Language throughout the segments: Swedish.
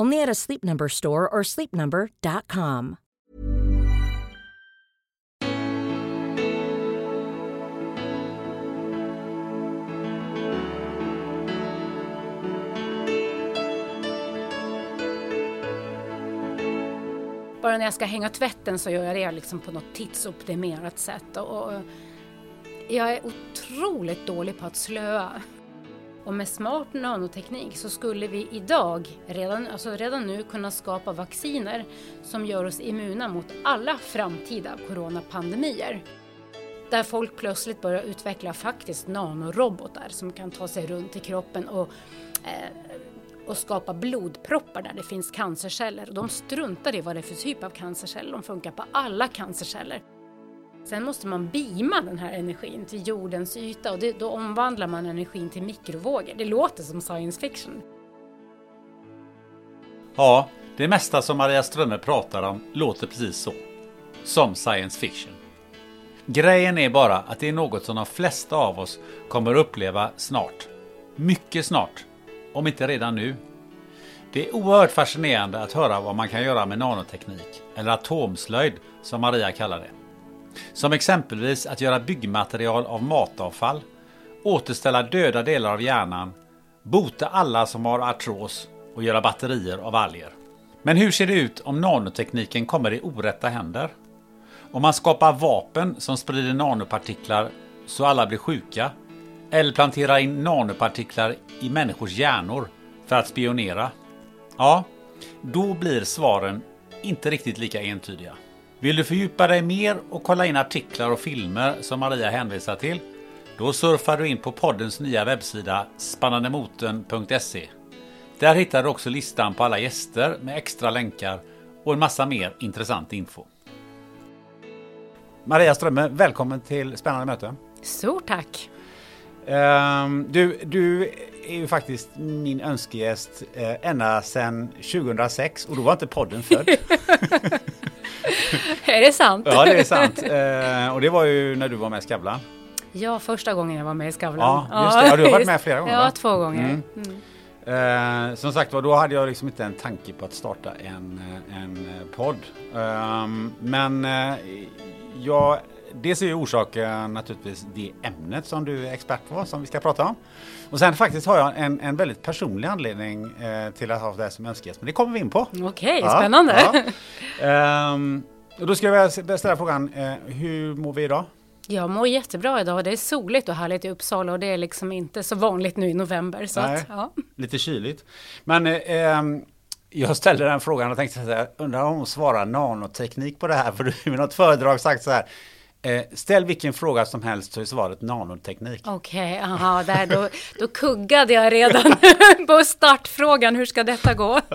Only at a Sleep Number store or sleepnumber.com. Bara när jag ska hänga tvätten så gör jag det liksom på något tidsoptimerat sätt. Och, och jag är otroligt dålig på att slöa. Och med smart nanoteknik så skulle vi idag, redan, alltså redan nu, kunna skapa vacciner som gör oss immuna mot alla framtida coronapandemier. Där folk plötsligt börjar utveckla faktiskt nanorobotar som kan ta sig runt i kroppen och, eh, och skapa blodproppar där det finns cancerceller. De struntar i vad det är för typ av cancerceller, de funkar på alla cancerceller. Sen måste man beama den här energin till jordens yta och det, då omvandlar man energin till mikrovågor. Det låter som science fiction. Ja, det mesta som Maria Strömme pratar om låter precis så. Som science fiction. Grejen är bara att det är något som de flesta av oss kommer uppleva snart. Mycket snart. Om inte redan nu. Det är oerhört fascinerande att höra vad man kan göra med nanoteknik, eller atomslöjd som Maria kallar det. Som exempelvis att göra byggmaterial av matavfall, återställa döda delar av hjärnan, bota alla som har artros och göra batterier av alger. Men hur ser det ut om nanotekniken kommer i orätta händer? Om man skapar vapen som sprider nanopartiklar så alla blir sjuka, eller planterar in nanopartiklar i människors hjärnor för att spionera? Ja, då blir svaren inte riktigt lika entydiga. Vill du fördjupa dig mer och kolla in artiklar och filmer som Maria hänvisar till? Då surfar du in på poddens nya webbsida spannandemoten.se. Där hittar du också listan på alla gäster med extra länkar och en massa mer intressant info. Maria Strömme, välkommen till Spännande möte. Stort tack! Um, du, du är ju faktiskt min önskegäst uh, ända sedan 2006 och då var inte podden född. är det sant? ja, det är sant. Uh, och det var ju när du var med i Skavlan. Ja, första gången jag var med i Skavlan. Ja, just det. Ja, du har varit med flera gånger Ja, va? två gånger. Mm. Mm. Eh, som sagt var, då hade jag liksom inte en tanke på att starta en, eh, en eh, podd. Ehm, men eh, jag, dels är ju orsaken naturligtvis det ämnet som du är expert på, som vi ska prata om. Och sen faktiskt har jag en, en väldigt personlig anledning eh, till att ha det som önskegäst, men det kommer vi in på. Okej, Ja, spännande. ja. Ehm, och då ska jag vilja ställa frågan, eh, hur mår vi idag? Jag mår jättebra idag. Det är soligt och härligt i Uppsala och det är liksom inte så vanligt nu i november. Så Nej. att, ja. Lite kyligt. Men eh, ehm, jag ställde den frågan och tänkte så här, undrar om hon svarar nanoteknik på det här? För du har något föredrag sagt så här, eh, ställ vilken fråga som helst så är svaret nanoteknik. Okej, aha, där, då, då kuggade jag redan på startfrågan. Hur ska detta gå?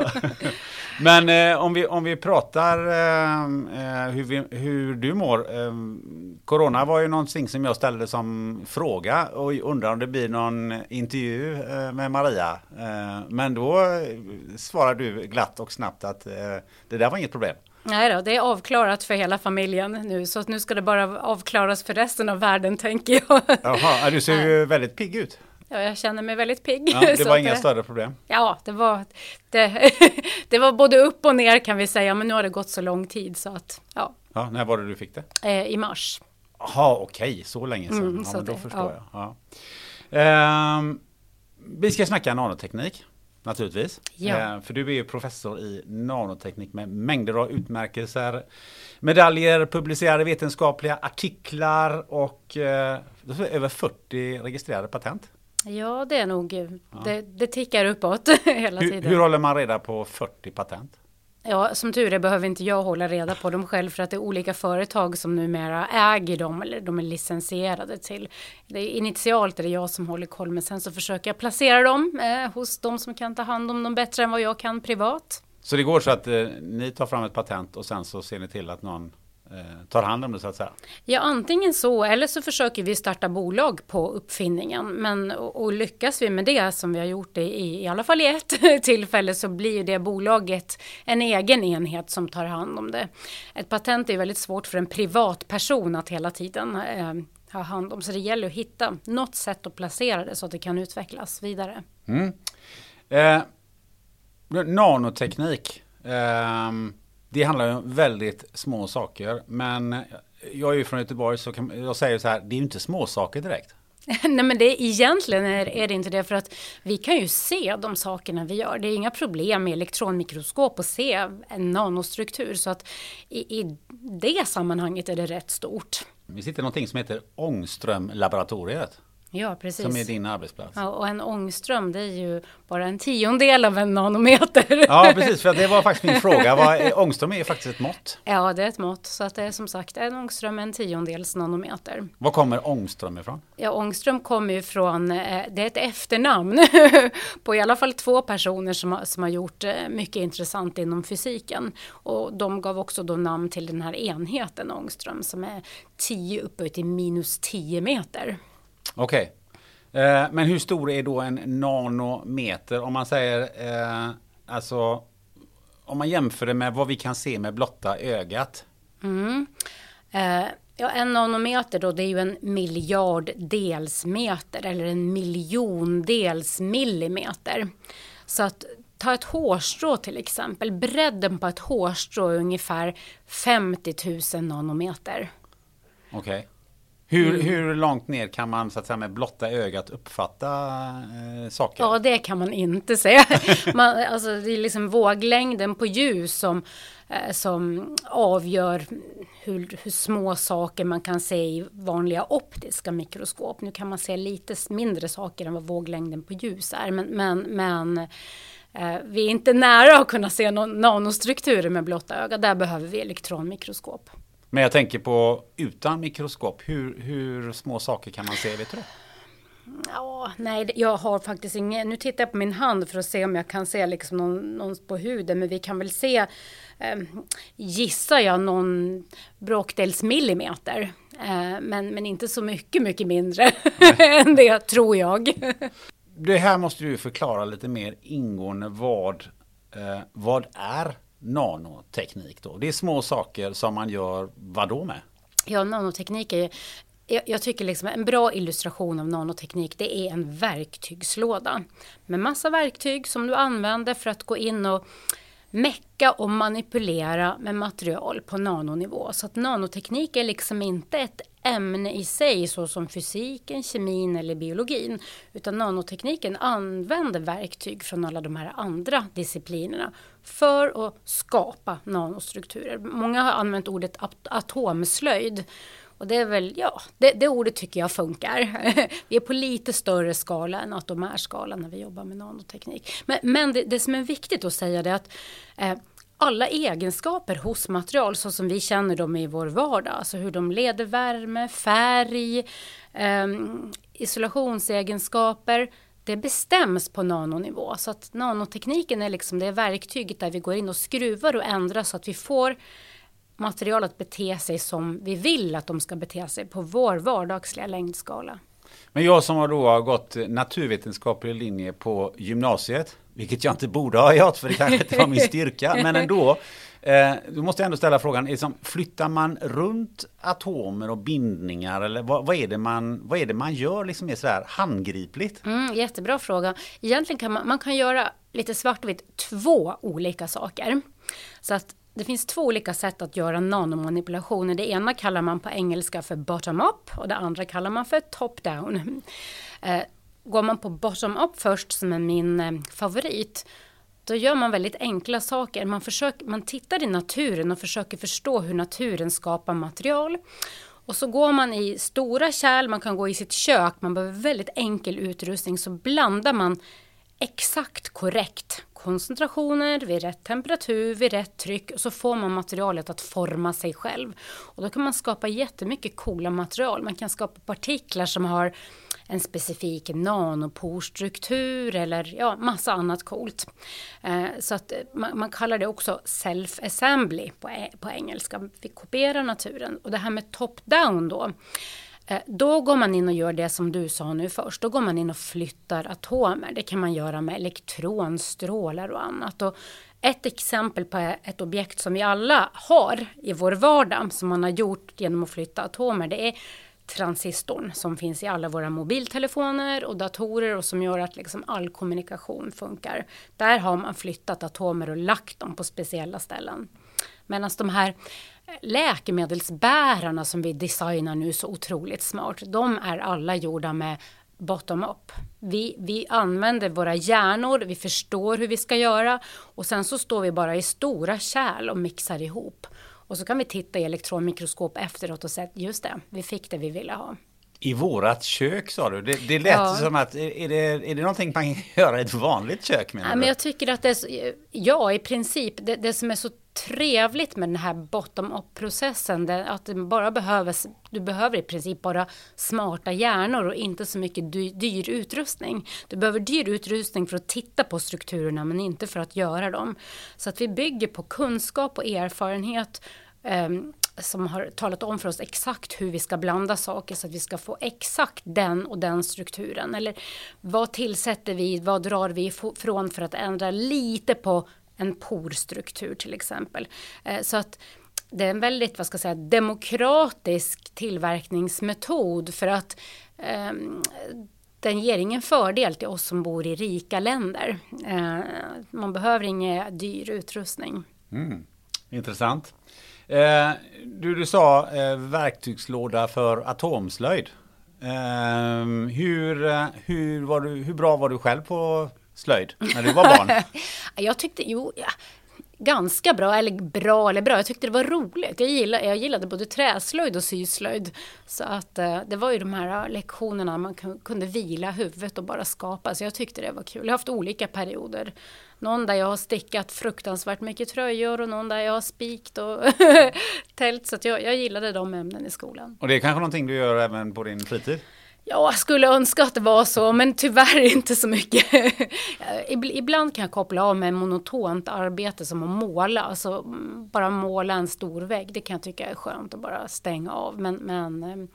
Men eh, om, vi, om vi pratar eh, eh, hur, vi, hur du mår. Eh, corona var ju någonting som jag ställde som fråga och undrar om det blir någon intervju med Maria. Men då svarar du glatt och snabbt att det där var inget problem. Nej då, det är avklarat för hela familjen nu. Så att nu ska det bara avklaras för resten av världen, tänker jag. Jaha, ja, du ser ju väldigt pigg ut. Ja, jag känner mig väldigt pigg. Ja, det var inga större problem. Ja, det var, det, det var både upp och ner kan vi säga, men nu har det gått så lång tid så att, ja, Ja, när var det du fick det? eh, i mars. Jaha, okej, så länge sedan. Mm, ja, så men då det- förstår ja. jag. Ja. Ehm, vi ska snacka nanoteknik, naturligtvis. Ja. Ehm, för du är ju professor i nanoteknik med mängder av utmärkelser, medaljer, publicerade vetenskapliga artiklar och eh, över 40 registrerade patent. Ja, det är nog, det, det tickar uppåt hela Hur, tiden. hur håller man reda på 40 patent? Ja, som tur är behöver inte jag hålla reda på dem själv för att det är olika företag som numera äger dem eller de är licensierade till. Det är initialt är det jag som håller koll men sen så försöker jag placera dem eh, hos de som kan ta hand om dem bättre än vad jag kan privat. Så det går så att eh, ni tar fram ett patent och sen så ser ni till att någon tar hand om det så att säga? Ja, antingen så eller så försöker vi starta bolag på uppfinningen. Men och, och lyckas vi med det som vi har gjort i, i alla fall i ett tillfälle så blir det bolaget en egen enhet som tar hand om det. Ett patent är väldigt svårt för en privatperson att hela tiden eh, ha hand om. Så det gäller att hitta något sätt att placera det så att det kan utvecklas vidare. Eh, nanoteknik. ehm, det handlar ju om väldigt små saker. Men jag är ju från Göteborg så kan, jag säger så här, det är ju inte små saker direkt. Nej men det, egentligen är, är det inte det för att vi kan ju se de sakerna vi gör. Det är inga problem med elektronmikroskop att se en nanostruktur så att i, i det sammanhanget är det rätt stort. Vi sitter i någonting som heter Ångström-laboratoriet. Ja precis. Som är din arbetsplats. Ja, och en ångström det är ju bara en tiondel av en nanometer. Ja, precis. För det var faktiskt min fråga. Vad, ångström är ju faktiskt ett mått. Ja, det är ett mått. Så att det är som sagt en ångström en tiondels nanometer. Var kommer ångström ifrån? Ja, ångström kommer ju från, eh, det är ett efternamn på i alla fall två personer som har, som har gjort eh, mycket intressant inom fysiken. Och de gav också då namn till den här enheten ångström som är 10 uppe till minus 10 meter. Okej. Eh, men hur stor är då en nanometer? Om man säger, eh, alltså, om man jämför det med vad vi kan se med blotta ögat. Eh, ja, en nanometer då, det är ju en miljard delsmeter eller en miljondels millimeter. Så att ta ett hårstrå till exempel, bredden på ett hårstrå är ungefär 50 000 nanometer. Okej. Hur, Mm. hur långt ner kan man så att säga med blotta ögat uppfatta eh, saker? Ja, det kan man inte säga. Man, alltså, det är liksom våglängden på ljus som, eh, som avgör hur, hur små saker man kan se i vanliga optiska mikroskop. Nu kan man se lite mindre saker än vad våglängden på ljus är. Men, men, men eh, vi är inte nära att kunna se no- nanostrukturer med blotta ögat. Där behöver vi elektronmikroskop. Men jag tänker på utan mikroskop. Hur, hur små saker kan man se? Vet du det? Ja, nej, jag har faktiskt ingen. Nu tittar jag på min hand för att se om jag kan se liksom någon, någon på huden. Men vi kan väl se, eh, gissar jag, någon bråkdels millimeter. Eh, men, men inte så mycket, mycket mindre än det, tror jag. Det här måste du förklara lite mer ingående. Vad, eh, vad är nanoteknik då? Det är små saker som man gör vad då med? Ja, nanoteknik är jag, jag tycker liksom en bra illustration av nanoteknik det är en verktygslåda med massa verktyg som du använder för att gå in och mecka och manipulera med material på nanonivå. Så att nanoteknik är liksom inte ett ämne i sig så som fysiken, kemin eller biologin. Utan nanotekniken använder verktyg från alla de här andra disciplinerna för att skapa nanostrukturer. Många har använt ordet atomslöjd. Och det är väl, ja, det, det ordet tycker jag funkar. Vi är på lite större skala än att de är skala när vi jobbar med nanoteknik. Men, men det, det som är viktigt att säga det är att eh, alla egenskaper hos material så som vi känner dem i vår vardag, alltså hur de leder värme, färg, eh, isolationsegenskaper, det bestäms på nanonivå. Så att nanotekniken är liksom det verktyget där vi går in och skruvar och ändrar så att vi får material att bete sig som vi vill att de ska bete sig på vår vardagsliga längdskala. Men jag som har då gått naturvetenskaplig linje på gymnasiet, vilket jag inte borde ha gjort för det kanske inte var min styrka, men ändå. Eh, då måste jag ändå ställa frågan, är det som, flyttar man runt atomer och bindningar eller vad, vad, är, det man, vad är det man gör liksom är sådär handgripligt? Mm, jättebra fråga. Egentligen kan man, man kan göra lite svartvitt två olika saker. Så att det finns två olika sätt att göra nanomanipulationer. Det ena kallar man på engelska för bottom-up och det andra kallar man för top-down. Eh, går man på bottom-up först som är min eh, favorit då gör man väldigt enkla saker. Man, försöker, man tittar i naturen och försöker förstå hur naturen skapar material. Och så går man i stora kärl, man kan gå i sitt kök, man behöver väldigt enkel utrustning. Så blandar man exakt korrekt koncentrationer vid rätt temperatur, vid rätt tryck och så får man materialet att forma sig själv. Och då kan man skapa jättemycket coola material. Man kan skapa partiklar som har en specifik nanoporstruktur eller ja, massa annat coolt. Eh, så att eh, man, man, kallar det också self-assembly på, e-, på engelska. Vi kopierar naturen. Och det här med top-down då. Eh, då går man in och gör det som du sa nu först. Då går man in och flyttar atomer. Det kan man göra med elektronstrålar och annat. Och ett exempel på ett objekt som vi alla har i vår vardag som man har gjort genom att flytta atomer. Det är transistorn som finns i alla våra mobiltelefoner och datorer och som gör att liksom all kommunikation funkar. Där har man flyttat atomer och lagt dem på speciella ställen. Medan de här läkemedelsbärarna som vi designar nu så otroligt smart, de är alla gjorda med bottom-up. Vi, vi använder våra hjärnor, vi förstår hur vi ska göra och sen så står vi bara i stora kärl och mixar ihop. Och så kan vi titta i elektronmikroskop efteråt och säga just det, vi fick det vi ville ha. I vårat kök sa du. Det, det lät ja. som att, är det, är det någonting man kan göra i ett vanligt kök? Menar ja, men jag tycker att det är, ja i princip, det, det som är så trevligt med den här bottom-up-processen, att det bara behöver, du behöver i princip bara smarta hjärnor och inte så mycket dyr, dyr utrustning. Du behöver dyr utrustning för att titta på strukturerna men inte för att göra dem. Så att vi bygger på kunskap och erfarenhet um, som har talat om för oss exakt hur vi ska blanda saker så att vi ska få exakt den och den strukturen. Eller vad tillsätter vi, vad drar vi ifrån för att ändra lite på en porstruktur till exempel. Eh, så att det är en väldigt vad ska jag säga, demokratisk tillverkningsmetod för att um, den ger ingen fördel till oss som bor i rika länder. Uh, man behöver ingen dyr utrustning. Mm. Intressant. Eh, du, du sa eh, verktygslåda för atomslöjd. Ehm, eh, hur, hur, var du, hur bra var du själv på slöjd när du var barn? jag tyckte, jo, ja, ganska bra, eller bra eller bra. Jag tyckte det var roligt. Jag gillade, jag gillade både träslöjd och syslöjd. Så att eh, det var ju de här eh, lektionerna man kunde vila huvudet och bara skapa. Så jag tyckte det var kul. Jag har haft olika perioder. Någon där jag har stickat fruktansvärt mycket tröjor och någon där jag har spikt och tält. Så jag, jag gillade de ämnen i skolan. Och det är kanske någonting du gör även på din fritid? Ja, jag skulle önska att det var så, men tyvärr inte så mycket. Ibland kan jag koppla av med monotont arbete som att måla. Alltså mm, bara måla en stor vägg, det kan jag tycka är skönt att bara stänga av. Men, men eh,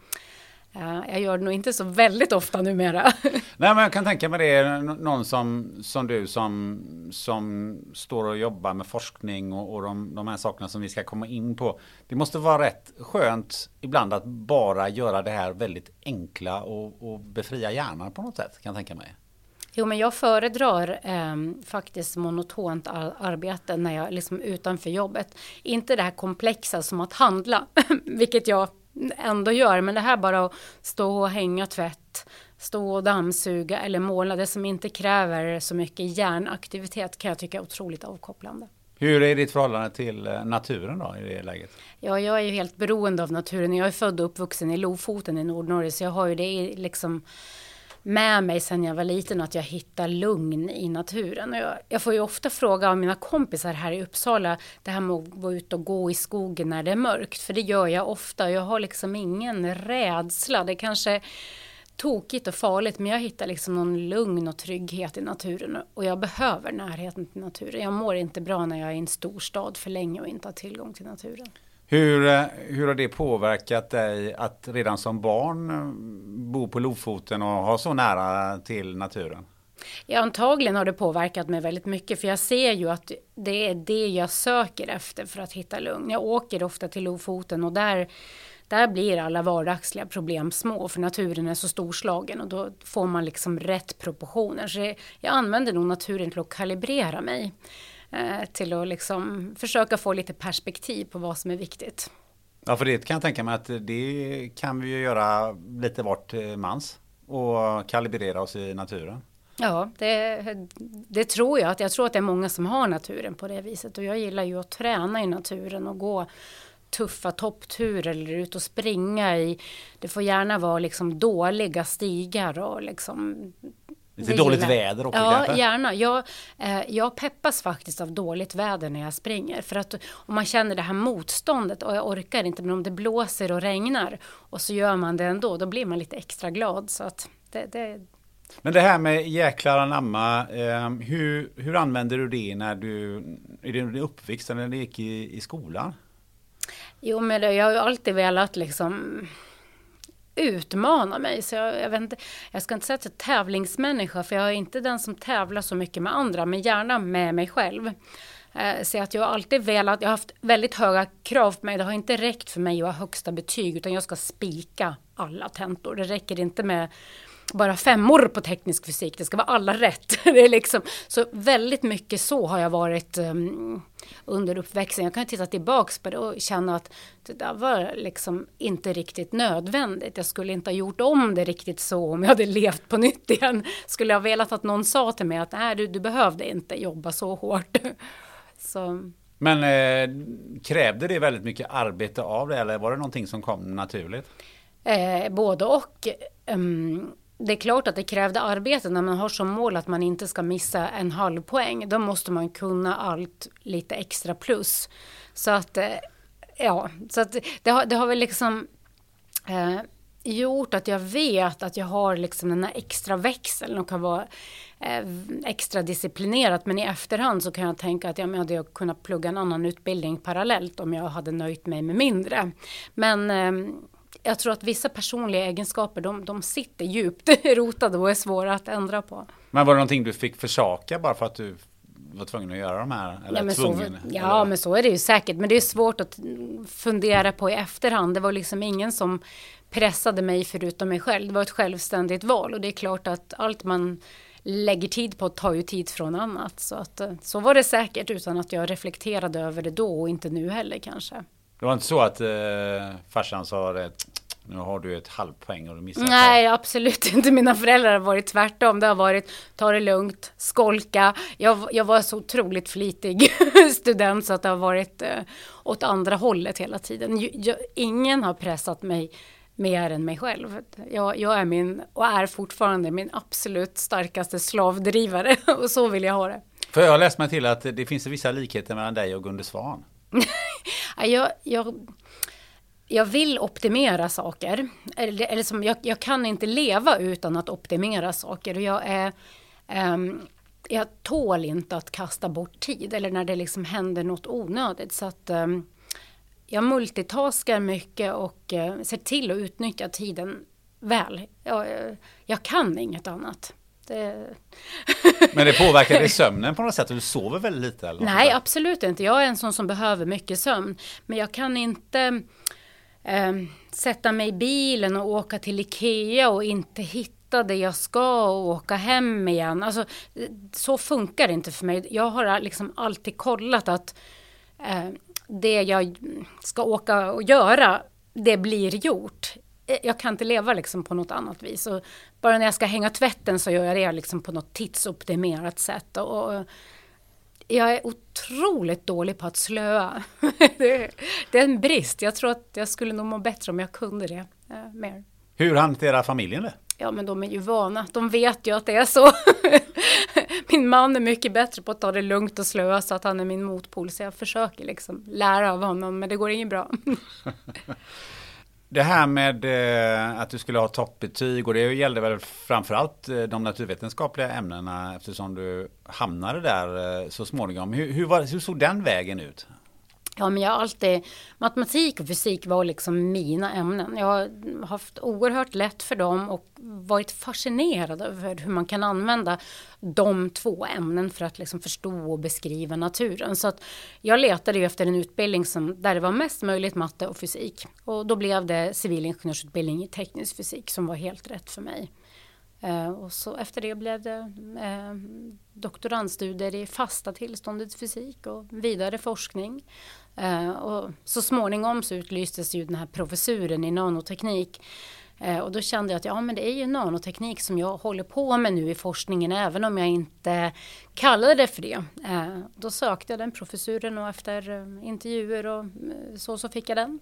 jag gör det nog inte så väldigt ofta numera. Nej, men jag kan tänka mig det. Någon som, som du som, som står och jobbar med forskning och, och de, de här sakerna som vi ska komma in på. Det måste vara rätt skönt ibland att bara göra det här väldigt enkla och, och befria hjärnan på något sätt, kan jag tänka mig. Jo, men jag föredrar eh, faktiskt monotont arbete när jag liksom utanför jobbet. Inte det här komplexa som att handla, vilket jag ändå gör. Men det här bara att stå och hänga tvätt, stå och dammsuga eller måla, det som inte kräver så mycket hjärnaktivitet kan jag tycka är otroligt avkopplande. Hur är ditt förhållande till eh, naturen då i det läget? Ja, jag är ju helt beroende av naturen. Jag är född och uppvuxen i Lofoten i Nordnorge, så jag har ju det liksom med mig sedan jag var liten att jag hittar lugn i naturen. Jag, jag, får ju ofta fråga av mina kompisar här i Uppsala det här med att gå ut och gå i skogen när det är mörkt. För det gör jag ofta. Jag har liksom ingen rädsla. Det kanske tokigt och farligt men jag hittar liksom någon lugn och trygghet i naturen och jag behöver närheten till naturen. Jag mår inte bra när jag är i en storstad för länge och inte har tillgång till naturen. Hur, eh, hur har det påverkat dig att redan som barn eh, bo på Lofoten och ha så nära till naturen? Ja, antagligen har det påverkat mig väldigt mycket för jag ser ju att det är det jag söker efter för att hitta lugn. Jag åker ofta till Lofoten och där, där blir alla vardagsliga problem små för naturen är så storslagen och då får man liksom rätt proportioner. Så jag använder nog naturen till att kalibrera mig eh, till att liksom försöka få lite perspektiv på vad som är viktigt. Ja, för det kan jag tänka mig att det kan vi ju göra lite vart mans och kalibrera oss i naturen. Ja, det, det, tror jag. Jag tror att det är många som har naturen på det viset. Och jag gillar ju att träna i naturen och gå tuffa toppturer eller ut och springa i. Det får gärna vara liksom dåliga stigar och liksom Lite dåligt väder också Ja, kanske? gärna. Jag, eh, jag peppas faktiskt av dåligt väder när jag springer. För att om man känner det här motståndet och jag orkar inte, men om det blåser och regnar och så gör man det ändå, då blir man lite extra glad. Så att det, det... Men det här med jäklar anamma, eh, hur, hur använder du det när du, är det din uppväxt eller när du gick i, i skolan? Jo, men det, jag har ju alltid velat liksom utmana mig. Så jag, jag, vet inte, jag ska inte säga att jag är tävlingsmänniska, för jag är inte den som tävlar så mycket med andra, men gärna med mig själv. Eh, så att jag har alltid velat, jag har haft väldigt höga krav på mig. Det har inte räckt för mig att ha högsta betyg, utan jag ska spika alla tentor. Det räcker inte med bara femmor på teknisk fysik, det ska vara alla rätt. det är liksom, så väldigt mycket så har jag varit um, under uppväxten. Jag kan titta tillbaks på det och känna att det där var liksom inte riktigt nödvändigt. Jag skulle inte ha gjort om det riktigt så om jag hade levt på nytt igen. Skulle jag velat att någon sa till mig att nej, du, du behövde inte jobba så hårt. så. Men eh, krävde det väldigt mycket arbete av dig eller var det någonting som kom naturligt? Eh, både och. Um, det är klart att det krävde arbete när man har som mål att man inte ska missa en halv poäng. Då måste man kunna allt lite extra plus. Så att, eh, ja, så att det har, det har väl liksom eh, gjort att jag vet att jag har liksom den här extra växeln och kan vara eh, extra disciplinerat. Men i efterhand så kan jag tänka att jag hade kunnat plugga en annan utbildning parallellt om jag hade nöjt mig med mindre. Men eh, jag tror att vissa personliga egenskaper de, de sitter djupt rotade och är svåra att ändra på. Men var det någonting du fick försaka bara för att du var tvungen att göra de här? Eller ja, men, tvungen, så, ja men så är det ju säkert. Men det är svårt att fundera på i efterhand. Det var liksom ingen som pressade mig förutom mig själv. Det var ett självständigt val och det är klart att allt man lägger tid på tar ju tid från annat. Så, att, så var det säkert utan att jag reflekterade över det då och inte nu heller kanske. Det var inte så att eh, farsan sa det, nu har du ett halvpoäng och du missar Nej, det. absolut inte. Mina föräldrar har varit tvärtom. Det har varit ta det lugnt, skolka. Jag, jag var så otroligt flitig student så att det har varit eh, åt andra hållet hela tiden. Jag, ingen har pressat mig mer än mig själv. Jag, jag, är min, och är fortfarande min absolut starkaste slavdrivare och så vill jag ha det. För jag har läst mig till att det finns vissa likheter mellan dig och Gunde Svan jag, jag, jag vill optimera saker. Eller, eller som, jag, jag, kan inte leva utan att optimera saker. Jag, är, um, jag tål inte att kasta bort tid eller när det liksom händer något onödigt. Så att, um, jag multitaskar mycket och uh, ser till att utnyttja tiden väl. Jag, eh, jag kan inget annat. Det... Men det påverkar dig sömnen på något sätt? Du sover väldigt lite? Eller Nej, absolut inte. Jag är en sån som behöver mycket sömn. Men jag kan inte eh, sätta mig i bilen och åka till Ikea och inte hitta det jag ska och åka hem igen. Alltså, så funkar det inte för mig. Jag har liksom alltid kollat att eh, det jag ska åka och göra, det blir gjort. Eh, jag kan inte leva liksom på något annat vis. Och bara när jag ska hänga tvätten så gör jag det liksom på något tidsoptimerat sätt. Och, jag är otroligt dålig på att slöa. det, är en brist. Jag tror att jag skulle nog må bättre om jag kunde det eh, mer. Hur hanterar familjen det? Ja men de är ju vana. De vet ju att det är så. min man är mycket bättre på att ta det lugnt och slöa så att han är min motpol. Så jag försöker liksom lära av honom men det går inget bra. Det här med eh, att du skulle ha toppbetyg och det gällde väl framförallt eh, de naturvetenskapliga ämnena eftersom du hamnade där eh, så småningom. Hur, hur, var, hur såg den vägen ut? Ja, men jag har alltid, matematik och fysik var liksom mina ämnen. Jag har haft oerhört lätt för dem och varit fascinerad över hur man kan använda de två ämnen för att liksom förstå och beskriva naturen. Så att jag letade ju efter en utbildning som, där det var mest möjligt matte och fysik. Och då blev det civilingenjörsutbildning i teknisk fysik som var helt rätt för mig. Eh, och så efter det blev det eh, doktorandstudier i fasta tillståndets fysik och vidare forskning. Eh, och så småningom så utlystes ju den här professuren i nanoteknik Eh, och då kände jag att ja, men det är ju nanoteknik som jag håller på med nu i forskningen även om jag inte kallade det för det. Eh, då sökte jag den professuren och efter intervjuer och så, så fick jag den.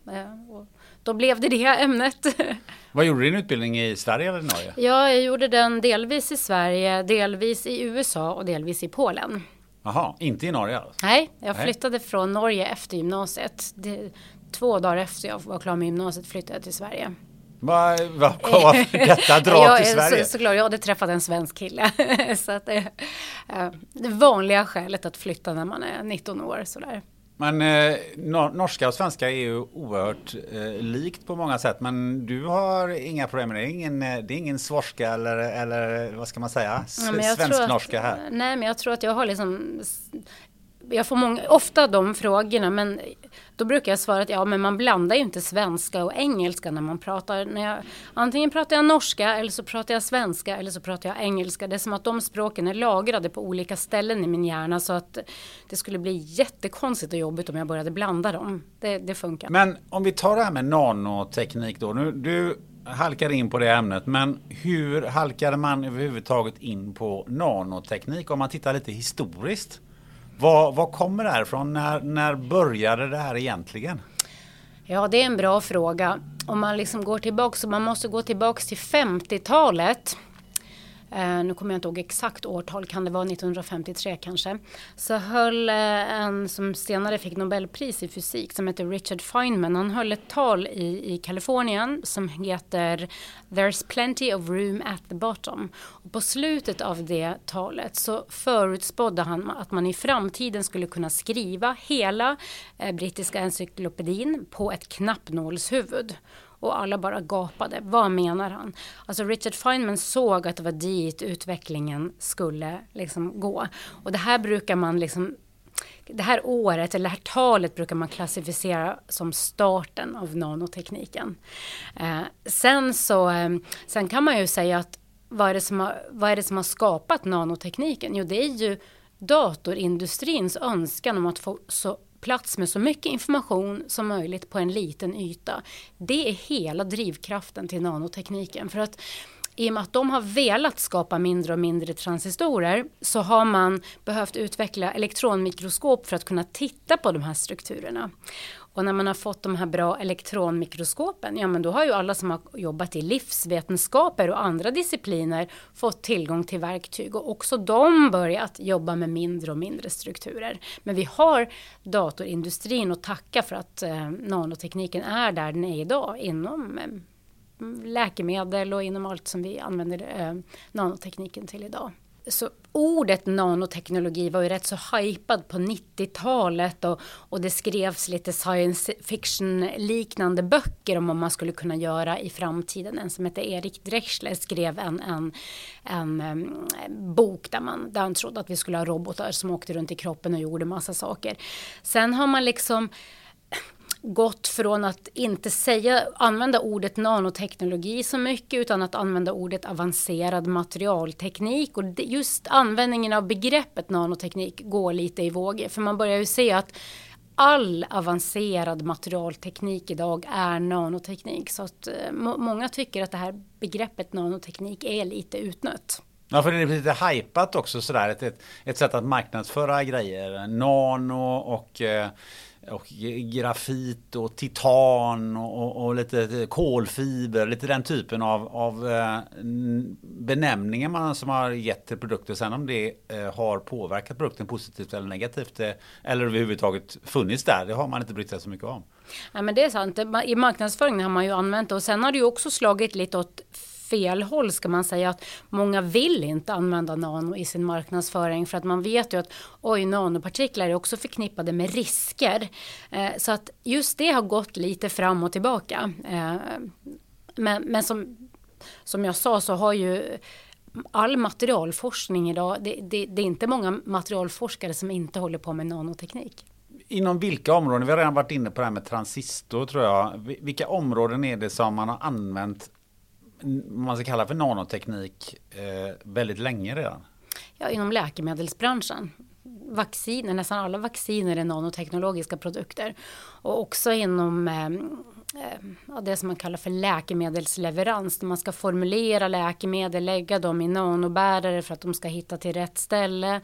Och då blev det det ämnet. Vad gjorde din utbildning i Sverige eller Norge? Ja, jag gjorde den delvis i Sverige, delvis i USA och delvis i Polen. Jaha, inte i Norge alltså? Nej, jag flyttade Nej. från Norge efter gymnasiet. Det, två dagar efter jag var klar med gymnasiet flyttade jag till Sverige. Vad va, detta dra till Sverige? Så, såklart, jag hade träffat en svensk kille. så att, eh, det vanliga skälet att flytta när man är 19 år sådär. Men eh, norska och svenska är ju oerhört eh, likt på många sätt. Men du har inga problem med det? Ingen, eh, det är ingen svorska eller, eller vad ska man säga? Ja, Svensk-norska här? Nej, men jag tror att jag har liksom jag får många, ofta de frågorna men då brukar jag svara att ja men man blandar ju inte svenska och engelska när man pratar. När jag, antingen pratar jag norska eller så pratar jag svenska eller så pratar jag engelska. Det är som att de språken är lagrade på olika ställen i min hjärna så att det skulle bli jättekonstigt och jobbigt om jag började blanda dem. Det, det funkar. Men om vi tar det här med nanoteknik då. Nu, du halkar in på det ämnet men hur halkade man överhuvudtaget in på nanoteknik om man tittar lite historiskt? Vad, vad kommer det här ifrån? När, när började det här egentligen? Ja, det är en bra fråga. Om man liksom går tillbaka, så man måste gå tillbaka till 50-talet. Eh, nu kommer jag inte ihåg exakt årtal, kan det vara 1953 kanske. Så höll eh, en som senare fick Nobelpris i fysik som heter Richard Feynman. Han höll ett tal i, i Kalifornien som heter There's plenty of room at the bottom. Och på slutet av det talet så förutspådde han att man i framtiden skulle kunna skriva hela eh, brittiska encyklopedin på ett knappnålshuvud. Och alla bara gapade. Vad menar han? Alltså Richard Feynman såg att det var dit utvecklingen skulle liksom gå. Och det här brukar man liksom det här året, eller det här talet brukar man klassificera som starten av nanotekniken. Eh, sen så, eh, sen kan man ju säga att vad är, det som har, vad är det som har skapat nanotekniken? Jo, det är ju datorindustrins önskan om att få så plats med så mycket information som möjligt på en liten yta. Det är hela drivkraften till nanotekniken. För att i och med att de har velat skapa mindre och mindre transistorer så har man behövt utveckla elektronmikroskop för att kunna titta på de här strukturerna. Och när man har fått de här bra elektronmikroskopen, ja men då har ju alla som har jobbat i livsvetenskaper och andra discipliner fått tillgång till verktyg och också de börjat jobba med mindre och mindre strukturer. Men vi har datorindustrin att tacka för att eh, nanotekniken är där den är idag inom eh, läkemedel och inom allt som vi använder eh, nanotekniken till idag. Så ordet nanoteknologi var ju rätt så hypad på 90-talet och, och det skrevs lite science fiction liknande böcker om vad man skulle kunna göra i framtiden. En som heter Erik Drechsler skrev en, en, en, en bok där, man, där han trodde att vi skulle ha robotar som åkte runt i kroppen och gjorde massa saker. Sen har man liksom gått från att inte säga, använda ordet nanoteknologi så mycket utan att använda ordet avancerad materialteknik. Och just användningen av begreppet nanoteknik går lite i vågor. För man börjar ju se att all avancerad materialteknik idag är nanoteknik. Så att eh, många tycker att det här begreppet nanoteknik är lite utnött. Ja, för det är lite hajpat också sådär. Ett, ett, ett sätt att marknadsföra grejer. Nano och eh, och grafit och titan och, och, lite kolfiber, lite den typen av, av eh, benämningar man som har gett till produkter. Sen om det eh, har påverkat produkten positivt eller negativt eh, eller överhuvudtaget funnits där, det har man inte brytt sig så mycket om. Ja, men det är sant. I marknadsföringen har man ju använt det och sen har det ju också slagit lite åt fel håll ska man säga att många vill inte använda nano i sin marknadsföring för att man vet ju att oj nanopartiklar är också förknippade med risker. Eh, så att just det har gått lite fram och tillbaka. Eh, men, men som, som jag sa så har ju all materialforskning idag, det, det, det är inte många materialforskare som inte håller på med nanoteknik inom vilka områden, vi har redan varit inne på det här med transistor tror jag. Vilka områden är det som man har använt man ska kalla för nanoteknik eh, väldigt länge redan. Ja, inom läkemedelsbranschen. Vacciner, nästan alla vacciner är nanoteknologiska produkter. Och också inom eh, det som man kallar för läkemedelsleverans. Där man ska formulera läkemedel, lägga dem i nanobärare för att de ska hitta till rätt ställe.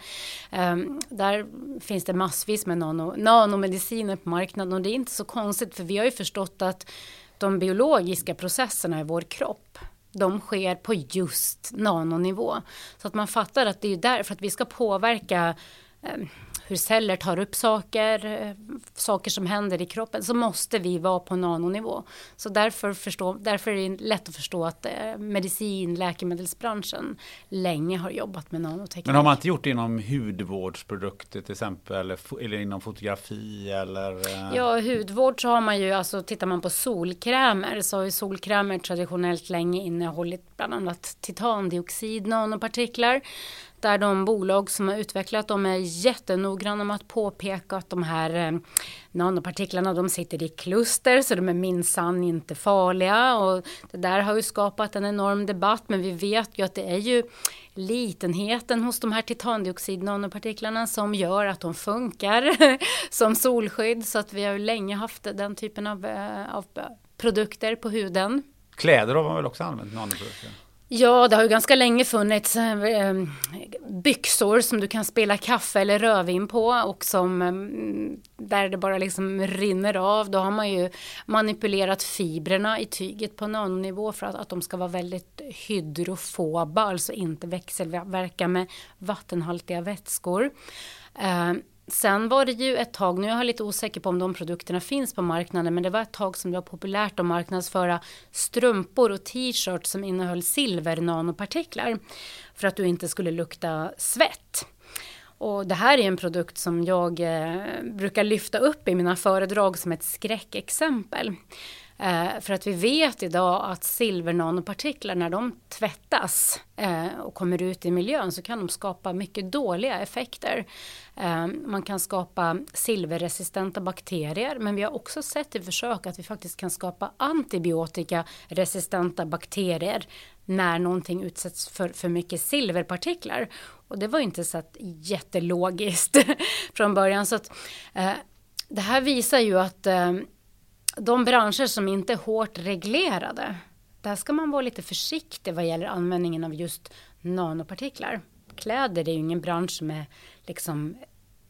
Eh, där finns det massvis med nano, nanomediciner på marknaden och det är inte så konstigt för vi har ju förstått att de biologiska processerna i vår kropp de sker på just nanonivå. Så att man fattar att det är därför att vi ska påverka eh, hur celler tar upp saker, eh, saker som händer i kroppen, så måste vi vara på nanonivå. Så därför, förstå, därför är det lätt att förstå att eh, medicin, läkemedelsbranschen länge har jobbat med nanoteknik. Men har man inte gjort det inom hudvårdsprodukter till exempel, eller, eller inom fotografi eller? Eh? Ja, hudvård så har man ju, alltså tittar man på solkrämer så har ju solkrämer traditionellt länge innehållit bland annat titandioxid, nanopartiklar där de bolag som har utvecklat dem är jättenoggranna med att påpeka att de här eh, nanopartiklarna de sitter i kluster så de är minsann inte farliga och det där har ju skapat en enorm debatt men vi vet ju att det är ju litenheten hos de här titandioxid nanopartiklarna som gör att de funkar som solskydd så att vi har ju länge haft den typen av, eh, av produkter på huden. Kläder har man väl också använt nanoprodukter? Ja, det har ju ganska länge funnits eh, eh, byxor som du kan spela kaffe eller rödvin på och som mm, där det bara liksom rinner av. Då har man ju manipulerat fibrerna i tyget på nanonivå för att, att de ska vara väldigt hydrofoba, alltså inte växelverka med vattenhaltiga vätskor. Eh, Sen var det ju ett tag, nu är jag lite osäker på om de produkterna finns på marknaden, men det var ett tag som det var populärt att marknadsföra strumpor och t-shirts som innehöll silver nanopartiklar för att du inte skulle lukta svett. Och det här är en produkt som jag eh, brukar lyfta upp i mina föredrag som ett skräckexempel. Eh, för att vi vet idag att silvernanopartiklar när de tvättas eh, och kommer ut i miljön så kan de skapa mycket dåliga effekter. Eh, man kan skapa silverresistenta bakterier men vi har också sett i försök att vi faktiskt kan skapa antibiotikaresistenta bakterier när någonting utsätts för för mycket silverpartiklar. Och det var inte så att jättelogiskt från början. Så att, eh, det här visar ju att eh, de branscher som inte är hårt reglerade, där ska man vara lite försiktig vad gäller användningen av just nanopartiklar. Kläder är ju ingen bransch som är liksom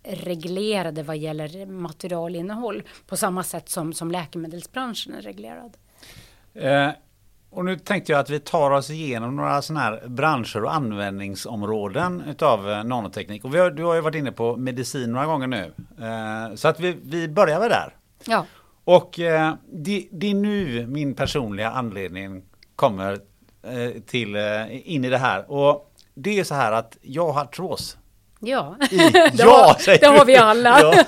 reglerade vad gäller materialinnehåll på samma sätt som, som läkemedelsbranschen är reglerad. Eh, och nu tänkte jag att vi tar oss igenom några sådana här branscher och användningsområden utav eh, nanoteknik. Och har, du har ju varit inne på medicin några gånger nu. Eh, så att vi, vi börjar väl där. Ja. Och eh, det, det, är nu min personliga anledning kommer eh, till, eh, in i det här. Och det är så här att jag har artros. Ja, I, ja det, det har vi alla. ja,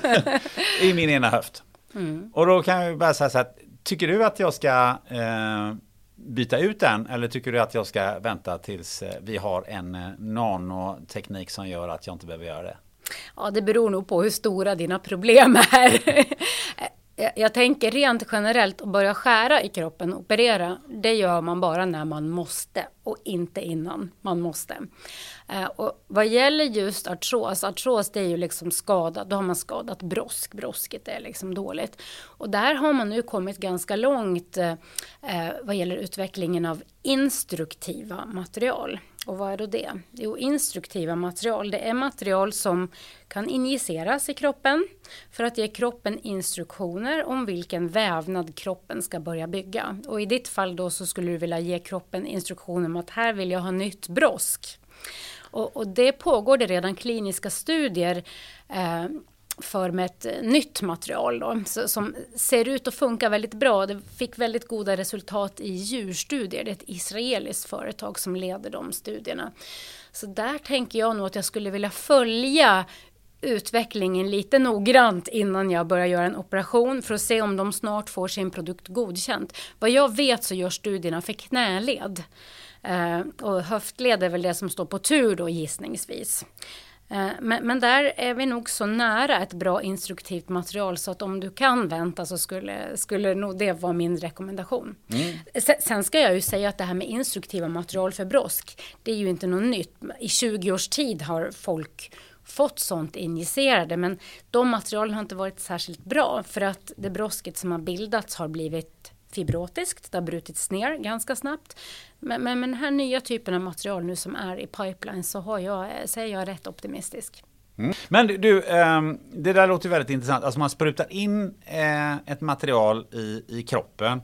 I min ena höft. Mm. Och då kan jag bara säga så här, tycker du att jag ska eh, byta ut den eller tycker du att jag ska vänta tills eh, vi har en eh, nanoteknik som gör att jag inte behöver göra det? Ja, det beror nog på hur stora dina problem är. jag tänker rent generellt att börja skära i kroppen och operera, det gör man bara när man måste och inte innan man måste. Eh, och vad gäller just artros, artros det är ju liksom skadat, då har man skadat brosk, brosket är liksom dåligt. Och där har man nu kommit ganska långt eh, eh, vad gäller utvecklingen av instruktiva material. Och vad är då det? Jo, instruktiva material, det är material som kan injiceras i kroppen för att ge kroppen instruktioner om vilken vävnad kroppen ska börja bygga. Och i ditt fall då så skulle du vilja ge kroppen instruktioner om att här vill jag ha nytt brosk. Och, och det pågår det redan kliniska studier eh, för med ett nytt material då, som ser ut att funka väldigt bra. Det fick väldigt goda resultat i djurstudier. Det är ett israeliskt företag som leder de studierna. Så där tänker jag nog att jag skulle vilja följa utvecklingen lite noggrant innan jag börjar göra en operation för att se om de snart får sin produkt godkänt. Vad jag vet så gör studierna för knäled. Eh, och höftled är väl det som står på tur då gissningsvis. Eh, men, men, där är vi nog så nära ett bra instruktivt material så att om du kan vänta så skulle, skulle nog det vara min rekommendation. Mm. Sen ska jag ju säga att det här med instruktiva material för brosk, det är ju inte något nytt. I 20 års tid har folk fått sånt injicerade men de materialen har inte varit särskilt bra för att det brosket som har bildats har blivit fibrotiskt, det har brutits ner ganska snabbt. Men, men, med den här nya typen av material nu som är i pipeline så har jag, så är jag rätt optimistisk. Mm. Men du, ehm, det där låter väldigt intressant. Alltså man sprutar in eh, ett material i, i kroppen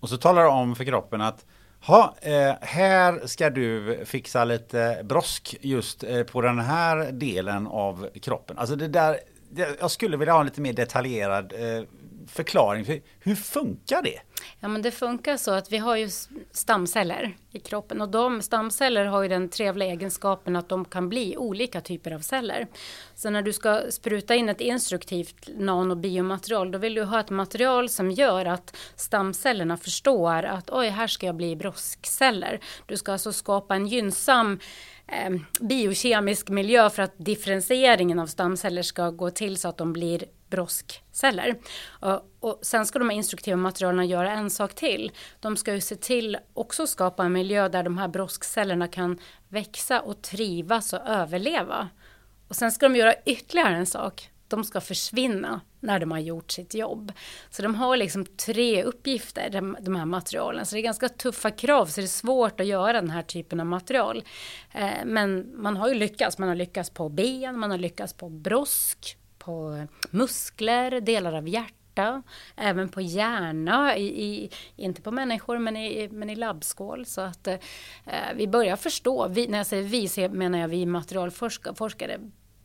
och så talar det om för kroppen att Ha, eh, här ska du fixa lite brosk just eh, på den här delen av kroppen. Alltså det där, jag skulle vilja ha en lite mer detaljerad förklaring. Hur funkar det? Ja, men det funkar så att vi har ju stamceller i kroppen och de stamceller har ju den trevliga egenskapen att de kan bli olika typer av celler. Så när du ska spruta in ett instruktivt nanobiomaterial då vill du ha ett material som gör att stamcellerna förstår att oj, här ska jag bli broskceller. Du ska alltså skapa en gynnsam eh, biokemisk miljö för att differentieringen av stamceller ska gå till så att de blir broskceller. Och, och sen ska de här instruktiva materialen göra en sak till. De ska ju se till också skapa en miljö där de här broskcellerna kan växa och trivas och överleva. Och sen ska de göra ytterligare en sak. De ska försvinna när de har gjort sitt jobb. Så de har liksom tre uppgifter, de, de här materialen. Så det är ganska tuffa krav, så det är svårt att göra den här typen av material. Eh, men man har ju lyckats. Man har lyckats på ben, man har lyckats på brosk, på muskler, delar av hjärta, även på hjärna, i, i, inte på människor men i, men i labbskål. Så att eh, vi börjar förstå, vi, när jag säger vi så menar jag vi materialforskare,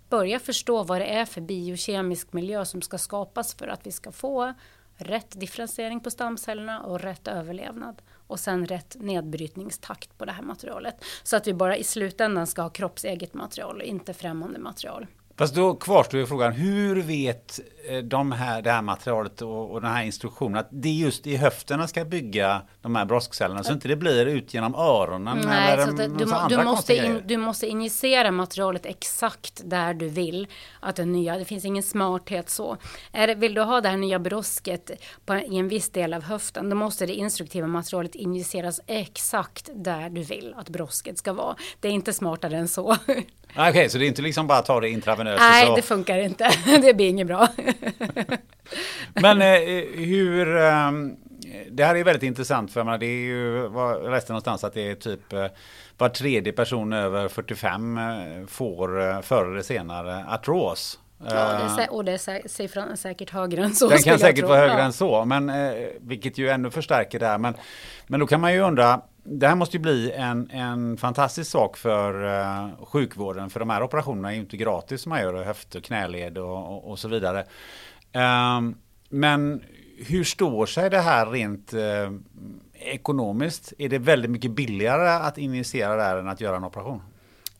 börja förstå vad det är för biokemisk miljö som ska skapas för att vi ska få rätt differentiering på stamcellerna och rätt överlevnad och sen rätt nedbrytningstakt på det här materialet. Så att vi bara i slutändan ska ha kroppseget material och inte främmande material. Fast då kvarstår ju frågan, hur vet eh, de här, det här materialet och, och den här instruktionen att det är just i höfterna ska bygga de här broskcellerna så inte det blir ut genom öronen Nej, eller så det, du, du, måste in, du måste injicera materialet exakt där du vill att det nya, det finns ingen smarthet så. Är vill du ha det här nya brosket på, i en viss del av höften då måste det instruktiva materialet injiceras exakt där du vill att brosket ska vara. Det är inte smartare än så. Okej, okay, så det är inte liksom bara att ta det intravenöst? Nej, så... det funkar inte. det blir inget bra. Men eh, hur... Eh, det här är väldigt intressant för man, det är ju, vad läste någonstans att det är typ eh, var tredje person över 45 eh, får eh, förr eller senare artros. Ja, det är, och det är siffran säkert högre än så. Den kan säkert vara högre ja. än så, men, vilket ju ännu förstärker det här. Men, men då kan man ju undra, det här måste ju bli en, en fantastisk sak för eh, sjukvården. För de här operationerna är ju inte gratis som man gör, höft och knäled och, och, och så vidare. Eh, men hur står sig det här rent eh, ekonomiskt? Är det väldigt mycket billigare att injicera det här än att göra en operation?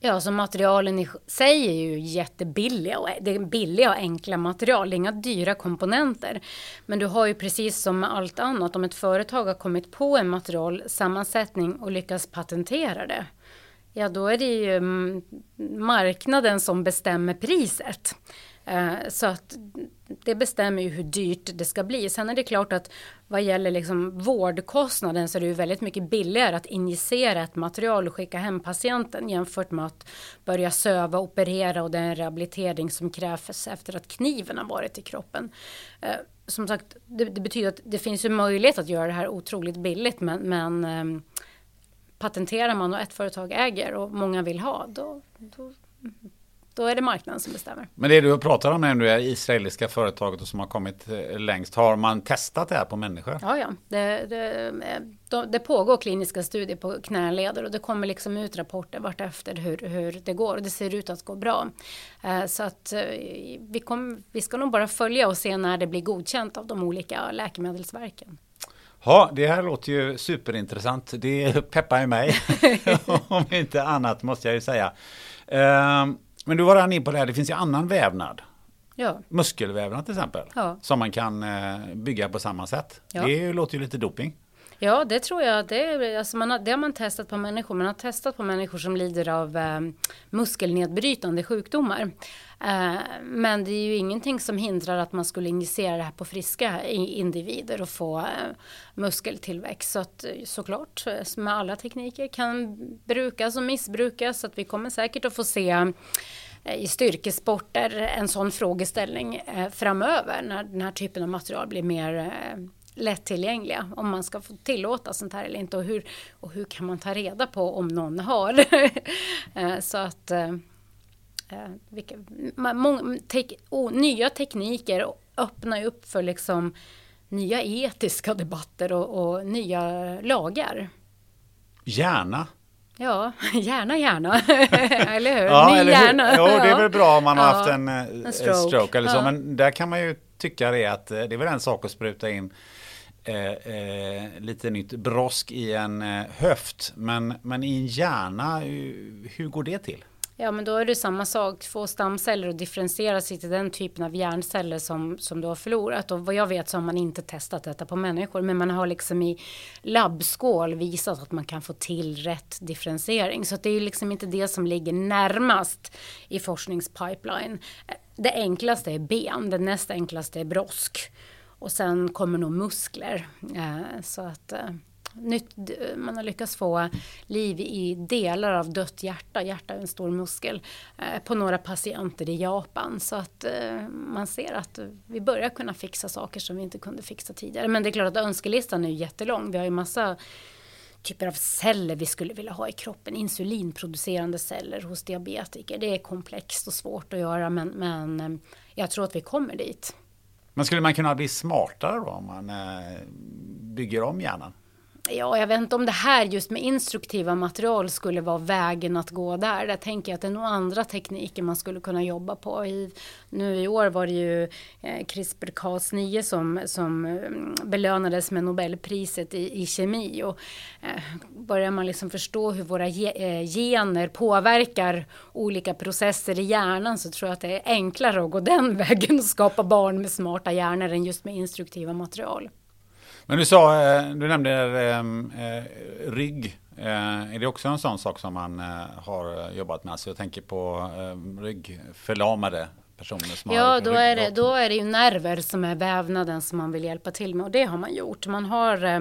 Ja, så materialen i sig är ju jättebilliga och det är billiga och enkla material, inga dyra komponenter. Men du har ju precis som med allt annat, om ett företag har kommit på en materialsammansättning och lyckas patentera det, ja då är det ju mm, marknaden som bestämmer priset. Eh, så att det bestämmer ju hur dyrt det ska bli. Sen är det klart att vad gäller liksom vårdkostnaden så är det ju väldigt mycket billigare att injicera ett material och skicka hem patienten jämfört med att börja söva, operera och den rehabilitering som krävs efter att kniven har varit i kroppen. Eh, som sagt, det, det betyder att det finns ju möjlighet att göra det här otroligt billigt men, men ehm, patenterar man och ett företag äger och många vill ha då, då mm då är det marknaden som bestämmer. Men det du pratar om är det israeliska företaget som har kommit eh, längst. Har man testat det här på människor? Ja, ja. Det, det, det pågår kliniska studier på knäleder och det kommer liksom ut rapporter vartefter hur, hur det går och det ser ut att gå bra. Eh, så att eh, vi, kom, vi ska nog bara följa och se när det blir godkänt av de olika läkemedelsverken. Ja, det här låter ju superintressant. Det peppar ju mig. Om inte annat måste jag ju säga. Um, men du var redan in på det här, det finns ju annan vävnad. Ja. Muskelvävnad till exempel. Ja. Som man kan eh, bygga på samma sätt. Ja. Det låter ju lite doping. Ja, det tror jag. Det, alltså man har, det har man testat på människor. Man har testat på människor som lider av eh, muskelnedbrytande sjukdomar. Eh, men det är ju ingenting som hindrar att man skulle injicera det här på friska individer och få eh, muskeltillväxt. Så att, eh, såklart, eh, med alla tekniker kan brukas och missbrukas. Så att vi kommer säkert att få se eh, i styrkesporter en sån frågeställning eh, framöver när den här typen av material blir mer eh, lättillgängliga om man ska få tillåta sånt här eller inte och hur, och hur kan man ta reda på om någon har. Eh, så att eh, eh, vilka, många, tek, oh, nya tekniker öppnar ju upp för liksom nya etiska debatter och, och nya lagar. Gärna. Ja, gärna gärna. eller hur? Ja, Ny eller hjärna. Jo, det är väl bra om man har Ja, haft en, en stroke. stroke. eller så. Ja. Men där kan man ju tycka det att det är väl en sak att spruta in eh, eh, lite nytt brosk i en eh, höft. Men, men i en hjärna, hur, hur går det till? Ja, men då är det samma sak. Få stamceller och differentiera sig till den typen av hjärnceller som, som du har förlorat. Och vad jag vet så har man inte testat detta på människor. Men man har liksom i labbskål visat att man kan få till rätt differentiering. Så att det är liksom inte det som ligger närmast i forskningspipeline. Det enklaste är ben, det näst enklaste är brosk. Och sen kommer nog muskler. Eh, Så att eh, nytt, man har lyckats få liv i delar av dött hjärta, hjärta är en stor muskel, eh, på några patienter i Japan. Så att eh, man ser att vi börjar kunna fixa saker som vi inte kunde fixa tidigare. Men det är klart att önskelistan är ju jättelång. Vi har ju massa typer av celler vi skulle vilja ha i kroppen. Insulinproducerande celler hos diabetiker. Det är komplext och svårt att göra men, men eh, jag tror att vi kommer dit. Men skulle man kunna bli smartare då om man eh, bygger om hjärnan? Ja, jag vet inte om det här just med instruktiva material skulle vara vägen att gå där. Där tänker jag att det är nog andra tekniker man skulle kunna jobba på. I, nu i år var det ju eh, CRISPR-Cas9 som, som mm, belönades med Nobelpriset i, i kemi. Och, eh, börjar man liksom förstå hur våra eh, gener påverkar olika processer i hjärnan så tror jag att det är enklare att gå den vägen och skapa barn med smarta hjärnor än just med instruktiva material. Men du sa, eh, du nämnde eh, eh, rygg. Eh, är det också en sån sak som man har jobbat med? Alltså jag tänker på eh, ryggförlamade personer som Ja, har då är, det, då är det ju nerver som är vävnaden som man vill hjälpa till med och det har man gjort. Man har, eh,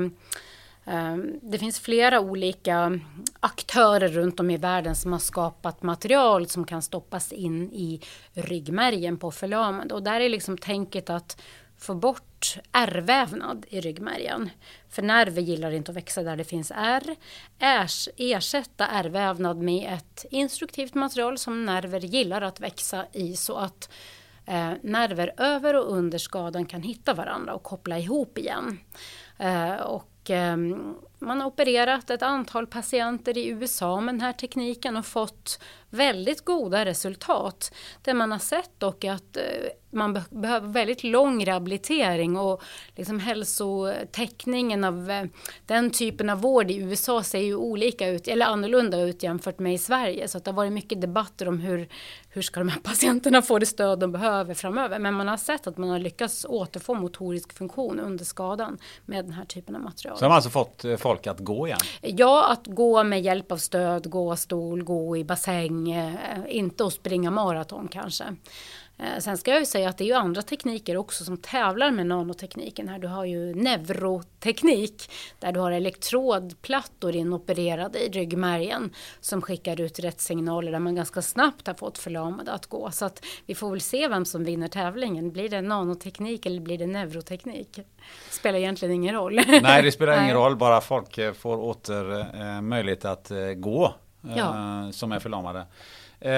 eh, det finns flera olika aktörer runt om i världen som har skapat material som kan stoppas in i ryggmärgen på förlamade och där är liksom tänket att få bort ärrvävnad i ryggmärgen. För nerver gillar inte att växa där det finns ärr. Ers, ersätta ärrvävnad med ett instruktivt material som nerver gillar att växa i så att eh, nerver över och under skadan kan hitta varandra och koppla ihop igen. Eh, och, eh, man har opererat ett antal patienter i USA med den här tekniken och fått väldigt goda resultat. Det man har sett dock är att eh, man be behöver väldigt lång rehabilitering och liksom hälsotäckningen av eh, den typen av vård i USA ser ju olika ut, eller annorlunda ut jämfört med i Sverige. Så att det har varit mycket debatter om hur, hur ska de här patienterna få det stöd de behöver framöver. Men man har sett att man har lyckats återfå motorisk funktion under skadan med den här typen av material. Så de har alltså fått eh, folk folk att gå igen? Ja, att gå med hjälp av stöd, gå stol, gå i bassäng, eh, inte att springa maraton kanske. Eh, Sen ska jag ju säga att det är ju andra tekniker också som tävlar med nanotekniken här. Du har ju neuroteknik där du har elektrodplattor inopererade i ryggmärgen som skickar ut rätt signaler där man ganska snabbt har fått förlamade att gå. Så att vi får väl se vem som vinner tävlingen. Blir det nanoteknik eller blir det neuroteknik? Spelar egentligen ingen roll. Nej, det spelar ingen roll. Bara folk eh, får åter eh, möjlighet att gå Ja. som är förlamade. Eh,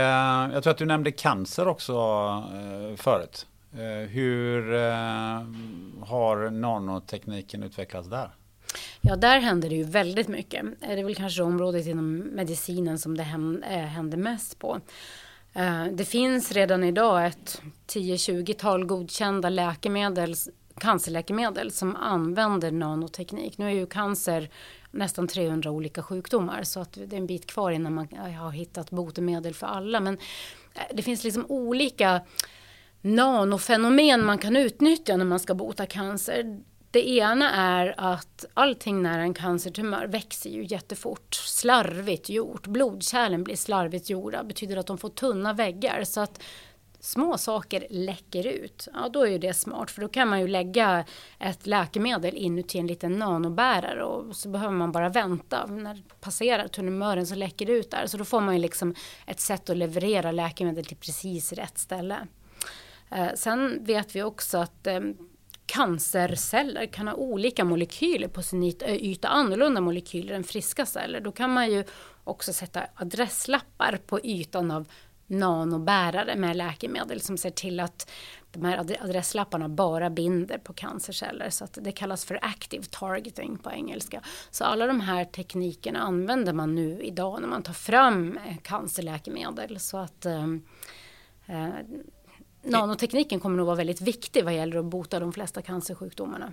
jag tror att du nämnde cancer också eh, förut. Eh, hur eh, har nanotekniken utvecklats där? Ja, där händer det ju väldigt mycket. Eh, det är väl kanske området inom medicinen som det eh, händer mest på. Eh, det finns redan idag ett 10-20-tal godkända läkemedel, cancerläkemedel som använder nanoteknik. Nu är ju cancer nästan 300 olika sjukdomar så att det är en bit kvar innan man eh, har hittat botemedel för alla. Men eh, det finns liksom olika nanofenomen man kan utnyttja när man ska bota cancer. Det ena är att allting när en cancertumör växer ju jättefort, slarvigt gjort. Blodkärlen blir slarvigt gjorda, betyder att de får tunna väggar. Så att små saker läcker ut, ja då är ju det smart för då kan man ju lägga ett läkemedel inuti en liten nanobärare och så behöver man bara vänta. När det passerar tumören så läcker det ut där. Så då får man ju liksom ett sätt att leverera läkemedel till precis rätt ställe. Eh, sen vet vi också att eh, cancerceller kan ha olika molekyler på sin eh, yta, annorlunda molekyler än friska celler. Då kan man ju också sätta adresslappar på ytan av nanobärare med läkemedel som ser till att de här adresslapparna bara binder på cancerceller. Så att det kallas för active targeting på engelska. Så alla de här teknikerna använder man nu idag när man tar fram eh, cancerläkemedel. Så att eh, eh, nanotekniken kommer nog vara väldigt viktig vad gäller att bota de flesta cancersjukdomarna.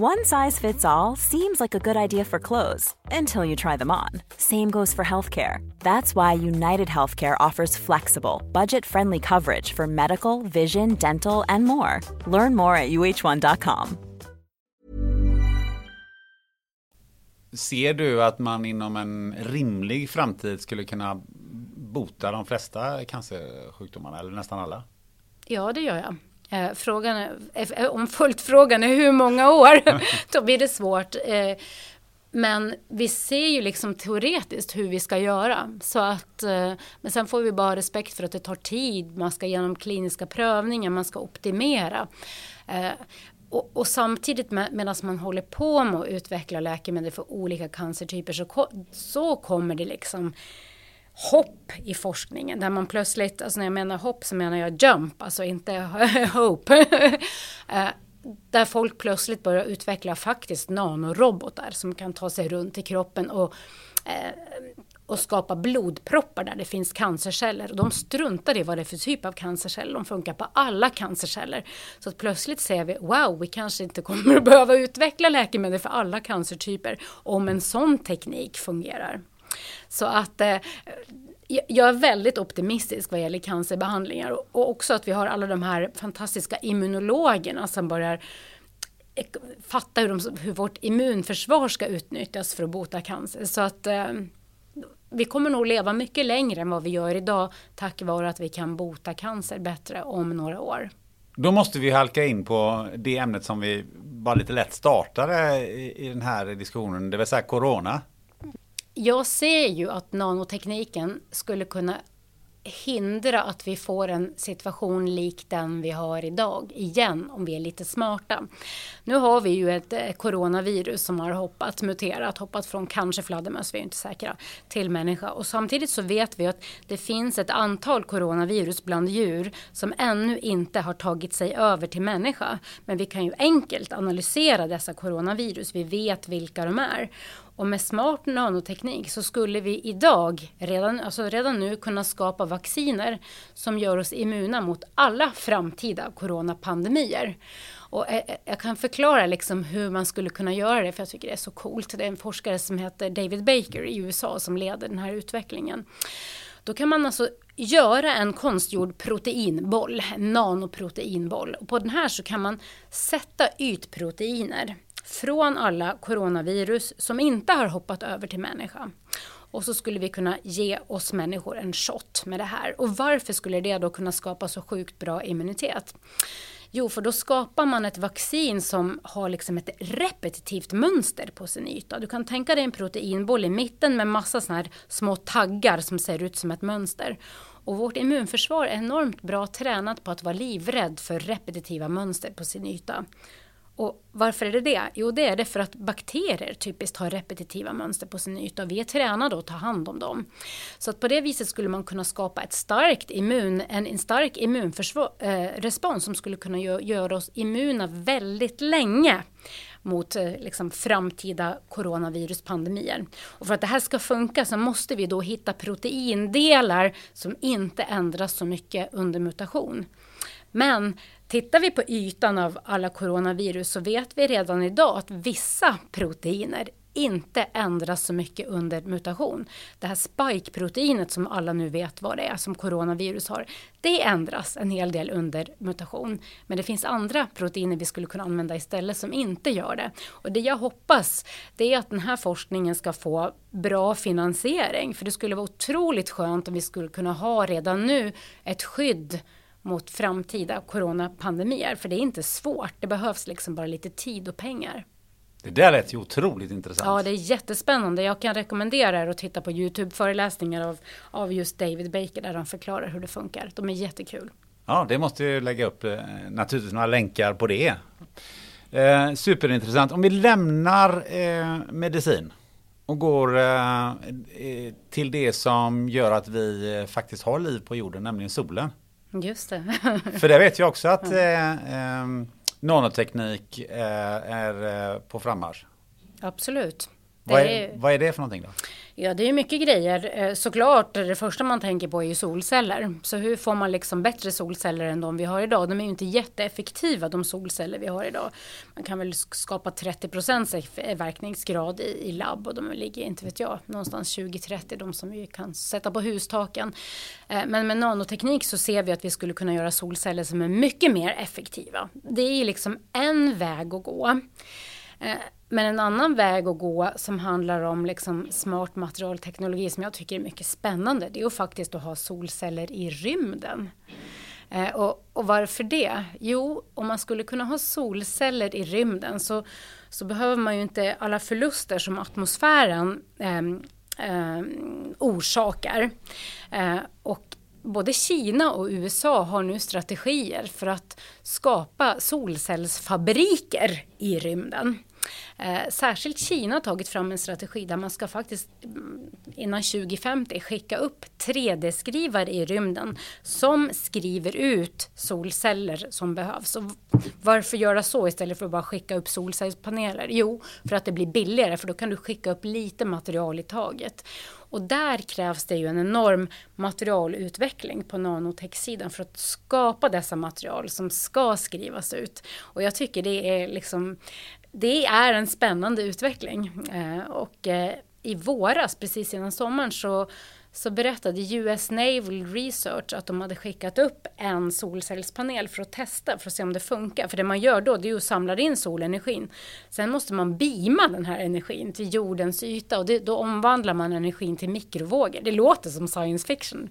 One size fits all seems like a good idea for clothes until you try them on. Same goes for healthcare. That's why United Healthcare offers flexible, budget friendly coverage for medical, vision, dental, and more. Learn more at uh1.com. Ser du att man inom en rimlig framtid skulle kunna bota de flesta cancersjukdomarna, eller nästan alla? Ja, det gör jag. Eh, frågan är, om följdfrågan är hur många år, då blir det svårt. Eh, men vi ser ju liksom teoretiskt hur vi ska göra. Så att, eh, men sen får vi bara ha respekt för att det tar tid. Man ska genom kliniska prövningar, man ska optimera. Eh, och, och, samtidigt med, medan man håller på med att utveckla läkemedel för olika cancertyper så, så kommer det liksom hopp i forskningen där man plötsligt, alltså när jag menar hopp så menar jag jump, alltså inte hope. Eh, där folk plötsligt börjar utveckla faktiskt nanorobotar som kan ta sig runt i kroppen och, eh, och skapa blodproppar där det finns cancerceller. de struntar i vad det är för typ av cancerceller, de funkar på alla cancerceller. Så att plötsligt ser vi, wow, vi kanske inte kommer att behöva utveckla läkemedel för alla cancertyper om en sån teknik fungerar. Så att eh, jag är väldigt optimistisk vad gäller cancerbehandlingar och också att vi har alla de här fantastiska immunologerna som börjar fatta hur, de, hur vårt immunförsvar ska utnyttjas för att bota cancer. Så att eh, vi kommer nog leva mycket längre än vad vi gör idag tack vare att vi kan bota cancer bättre om några år. Då måste vi halka in på det ämnet som vi bara lite lätt startade i, i den här diskussionen, det vill säga corona jag ser ju att nanotekniken skulle kunna hindra att vi får en situation lik den vi har idag igen om vi är lite smarta. Nu har vi ju ett eh, coronavirus som har hoppat, muterat, hoppat från kanske fladdermöss, vi är inte säkra, till människa. Och samtidigt så vet vi att det finns ett antal coronavirus bland djur som ännu inte har tagit sig över till människa. Men vi kan ju enkelt analysera dessa coronavirus, vi vet vilka de är. Och med smart nanoteknik så skulle vi idag, redan, alltså redan nu, kunna skapa vacciner som gör oss immuna mot alla framtida coronapandemier. Och eh, eh, jag kan förklara liksom hur man skulle kunna göra det, för jag tycker det är så coolt. Det är en forskare som heter David Baker i USA som leder den här utvecklingen. Då kan man alltså göra en konstgjord proteinboll, en nanoproteinboll. Och på den här så kan man sätta ytproteiner från alla coronavirus som inte har hoppat över till människa. Och så skulle vi kunna ge oss människor en shot med det här. Och varför skulle det då kunna skapa så sjukt bra immunitet? Jo, för då skapar man ett vaccin som har liksom ett repetitivt mönster på sin yta. Du kan tänka dig en proteinboll i mitten med massa såna här små taggar som ser ut som ett mönster. Och vårt immunförsvar är enormt bra tränat på att vara livrädd för repetitiva mönster på sin yta. Och varför är det det? Jo, det är det för att bakterier typiskt har repetitiva mönster på sin yta och vi är tränade att ta hand om dem. Så att på det viset skulle man kunna skapa ett starkt immun, en stark immunrespons eh, som skulle kunna göra oss immuna väldigt länge mot eh, liksom, framtida coronaviruspandemier. Och för att det här ska funka så måste vi då hitta proteindelar som inte ändras så mycket under mutation. Men tittar vi på ytan av alla coronavirus så vet vi redan idag att vissa proteiner inte ändras så mycket under mutation. Det här spike-proteinet som alla nu vet vad det är som coronavirus har, det ändras en hel del under mutation. Men det finns andra proteiner vi skulle kunna använda istället som inte gör det. Och det jag hoppas det är att den här forskningen ska få bra finansiering. För det skulle vara otroligt skönt om vi skulle kunna ha redan nu ett skydd mot framtida coronapandemier. För det är inte svårt, det behövs liksom bara lite tid och pengar. Det där lät ju otroligt intressant. Ja, det är jättespännande. Jag kan rekommendera er att titta på Youtube-föreläsningar av, av just David Baker där han förklarar hur det funkar. De är jättekul. Ja, det måste ju lägga upp eh, naturligtvis några länkar på det. Eh, superintressant. Om vi lämnar eh, medicin och går eh, eh till det som gör att vi eh, faktiskt har liv på jorden, nämligen solen. Just det. För det vet jag också att eh, nanoteknik eh, är eh, på frammarsch. Absolut. Vad är, vad är det för någonting då? Ja, det är mycket grejer. Eh, såklart, det första man tänker på är ju solceller. Så hur får man liksom bättre solceller än de vi har idag? De är ju inte jätteeffektiva, de solceller vi har idag. Man kan väl skapa 30 procents eh, verkningsgrad i, i labb och de ligger, inte vet jag, någonstans 20-30, de som vi kan sätta på hustaken. Eh, men med nanoteknik så ser vi att vi skulle kunna göra solceller som är mycket mer effektiva. Det är ju liksom en väg att gå. Eh, men en annan väg att gå som handlar om liksom smart materialteknologi som jag tycker är mycket spännande det är att faktiskt att ha solceller i rymden. Eh, och, och, varför det? Jo, om man skulle kunna ha solceller i rymden så, så behöver man ju inte alla förluster som atmosfären eh, eh, orsakar. Eh, och både Kina och USA har nu strategier för att skapa solcellsfabriker i rymden. Eh, särskilt Kina har tagit fram en strategi där man ska faktiskt mm, innan 2050 skicka upp 3D-skrivare i rymden som skriver ut solceller som behövs. Och varför göra så istället för att bara skicka upp solcellspaneler? Jo, för att det blir billigare för då kan du skicka upp lite material i taget. Och där krävs det ju en enorm materialutveckling på nanotech-sidan för att skapa dessa material som ska skrivas ut. Och jag tycker det är liksom det är en spännande utveckling. Eh, och eh, i våras, precis innan sommaren, så så berättade US Naval Research att de hade skickat upp en solcellspanel för att testa för att se om det funkar. För det man gör då det är att samla in solenergin. Sen måste man beama den här energin till jordens yta och det, då omvandlar man energin till mikrovågor. Det låter som science fiction.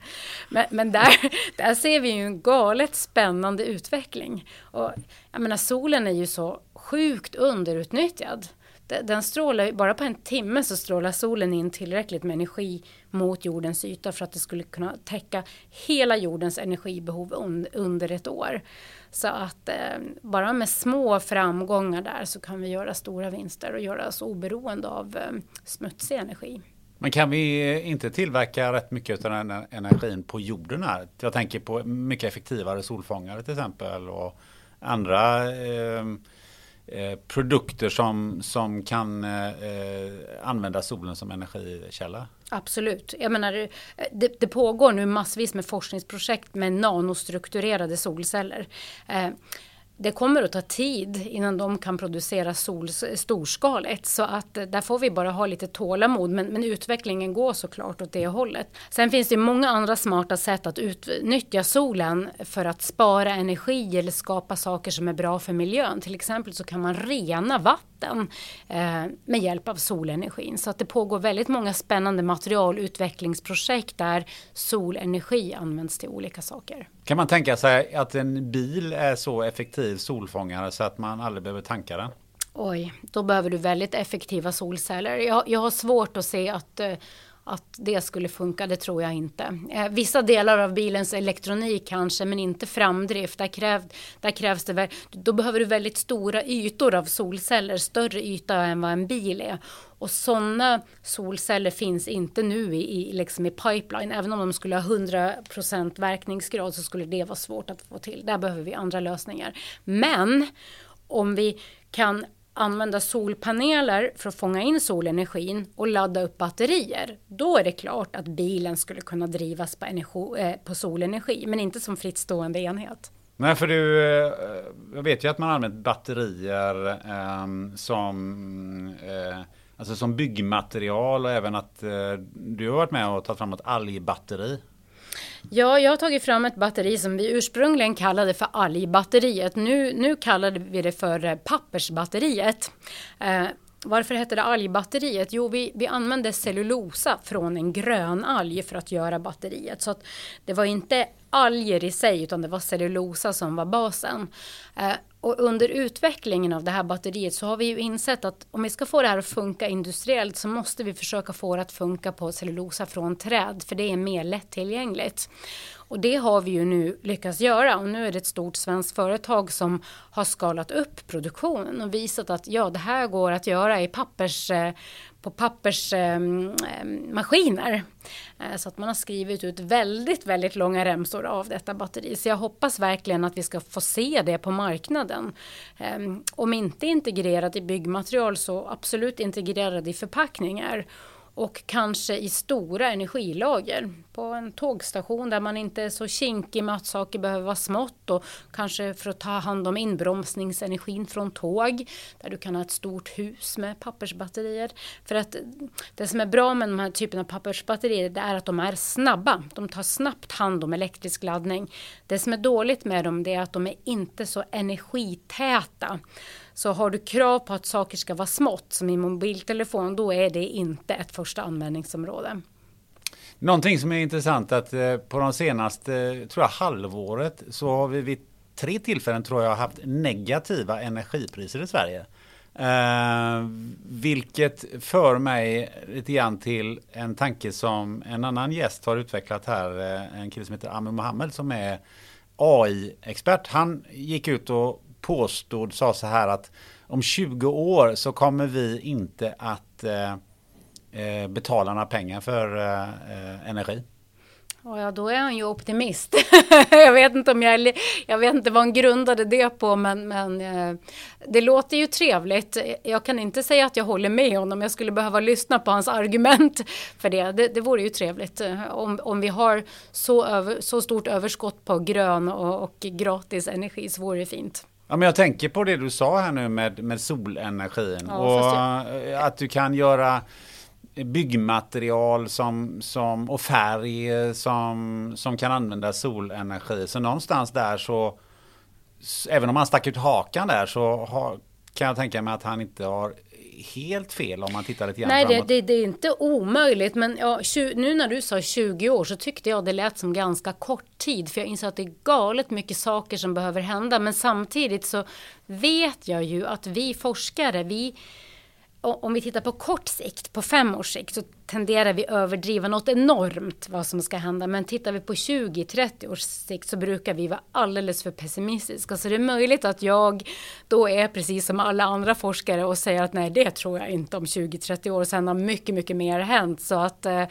Men, men där, där ser vi ju en galet spännande utveckling. Och, jag menar, solen är ju så sjukt underutnyttjad den strålar, bara på en timme så strålar solen in tillräckligt med energi mot jordens yta för att det skulle kunna täcka hela jordens energibehov under ett år. Så att eh, bara med små framgångar där så kan vi göra stora vinster och göra oss oberoende av eh, smutsig energi. Men kan vi eh, inte tillverka rätt mycket av den energin på jorden här? Jag tänker på mycket effektivare solfångare till exempel och andra eh, Eh, produkter som, som kan eh, eh, använda solen som energikälla? Absolut. Jag menar, eh, det, det, pågår nu massvis med forskningsprojekt med nanostrukturerade solceller. Eh, det kommer att ta tid innan de kan producera sol, storskaligt. Så att eh, där får vi bara ha lite tålamod. Men, men, utvecklingen går såklart åt det hållet. Sen finns det många andra smarta sätt att utnyttja solen för att spara energi eller skapa saker som är bra för miljön. Till exempel så kan man rena vatten eh, med hjälp av solenergin. Så att det pågår väldigt många spännande materialutvecklingsprojekt där solenergi används till olika saker. Kan man tänka sig att en bil är så effektiv solfångare så att man aldrig behöver tanka den? Oj, då behöver du väldigt effektiva solceller. Jag, jag har svårt att se att eh, att det skulle funka, det tror jag inte. Eh, vissa delar av bilens elektronik kanske, men inte framdrift. Där, kräv, där krävs det, då behöver du väldigt stora ytor av solceller, större yta än vad en bil är. Och sådana solceller finns inte nu i, i, liksom i pipeline. Även om de skulle ha 100% verkningsgrad så skulle det vara svårt att få till. Där behöver vi andra lösningar. Men om vi kan använda solpaneler för att fånga in solenergin och ladda upp batterier. Då är det klart att bilen skulle kunna drivas på, energi, eh, på solenergi, men inte som frittstående enhet. Nej, för du, eh, jag vet ju att man använt batterier eh, som, eh, alltså som byggmaterial och även att eh, du har varit med och tagit fram ett algbatteri. Ja, jag har tagit fram ett batteri som vi ursprungligen kallade för algbatteriet. Nu, nu kallade vi det för pappersbatteriet. Eh, varför hette det algbatteriet? Jo, vi, vi använde cellulosa från en grön alg för att göra batteriet. Så att det var inte alger i sig utan det var cellulosa som var basen. Eh, och under utvecklingen av det här batteriet så har vi ju insett att om vi ska få det här att funka industriellt så måste vi försöka få det att funka på cellulosa från träd för det är mer lättillgängligt. Och det har vi ju nu lyckats göra och nu är det ett stort svenskt företag som har skalat upp produktionen och visat att ja, det här går att göra i pappers, eh, på pappersmaskiner. Ehm, ehm, eh, så att man har skrivit ut väldigt, väldigt långa remsor av detta batteri. Så jag hoppas verkligen att vi ska få se det på marknaden. Ehm, om inte integrerat i byggmaterial så absolut integrerad i förpackningar och kanske i stora energilager. På en tågstation där man inte är så kinkig med att saker behöver vara smått och kanske för att ta hand om inbromsningsenergin från tåg där du kan ha ett stort hus med pappersbatterier. För att det som är bra med de här typen av pappersbatterier det är att de är snabba. De tar snabbt hand om elektrisk laddning. Det som är dåligt med dem det är att de är inte så energitäta. Så har du krav på att saker ska vara smått som i mobiltelefon, då är det inte ett första användningsområde. Någonting som är intressant att eh, på de senaste, eh, tror jag, halvåret så har vi vid tre tillfällen tror jag haft negativa energipriser i Sverige. Eh, vilket för mig lite grann till en tanke som en annan gäst har utvecklat här. Eh, en kille som heter Ami Mohammed som är AI-expert. Han gick ut och påstod, sa så här att om 20 år så kommer vi inte att eh, eh betala några pengar för eh, eh energi. Ja, då är han ju optimist. jag, vet inte om jag, jag vet inte vad han grundade det på, men, men eh, det låter ju trevligt. Jag kan inte säga att jag håller med honom. Jag skulle behöva lyssna på hans argument för det. Det, det vore ju trevligt om, om vi har så, över, så stort överskott på grön och, och gratis energi så vore det fint. Ja, men jag tänker på det du sa här nu med, med solenergin ja, och jag... att du kan göra byggmaterial som, som, och färg som, som kan använda solenergi. Så någonstans där så, även om han stack ut hakan där så har, kan jag tänka mig att han inte har helt fel om man tittar lite grann Nej, det, det, det, är inte omöjligt. Men ja, 20, nu när du sa 20 år så tyckte jag det lät som ganska kort tid. För jag inser att det är galet mycket saker som behöver hända. Men samtidigt så vet jag ju att vi forskare, vi om vi tittar på kort sikt, på fem års sikt, så tenderar vi överdriva något enormt vad som ska hända. Men tittar vi på 20-30 års sikt så brukar vi vara alldeles för pessimistiska. Så det är möjligt att jag då är precis som alla andra forskare och säger att nej, det tror jag inte om 20-30 år. Sen har mycket, mycket mer hänt. Så att eh,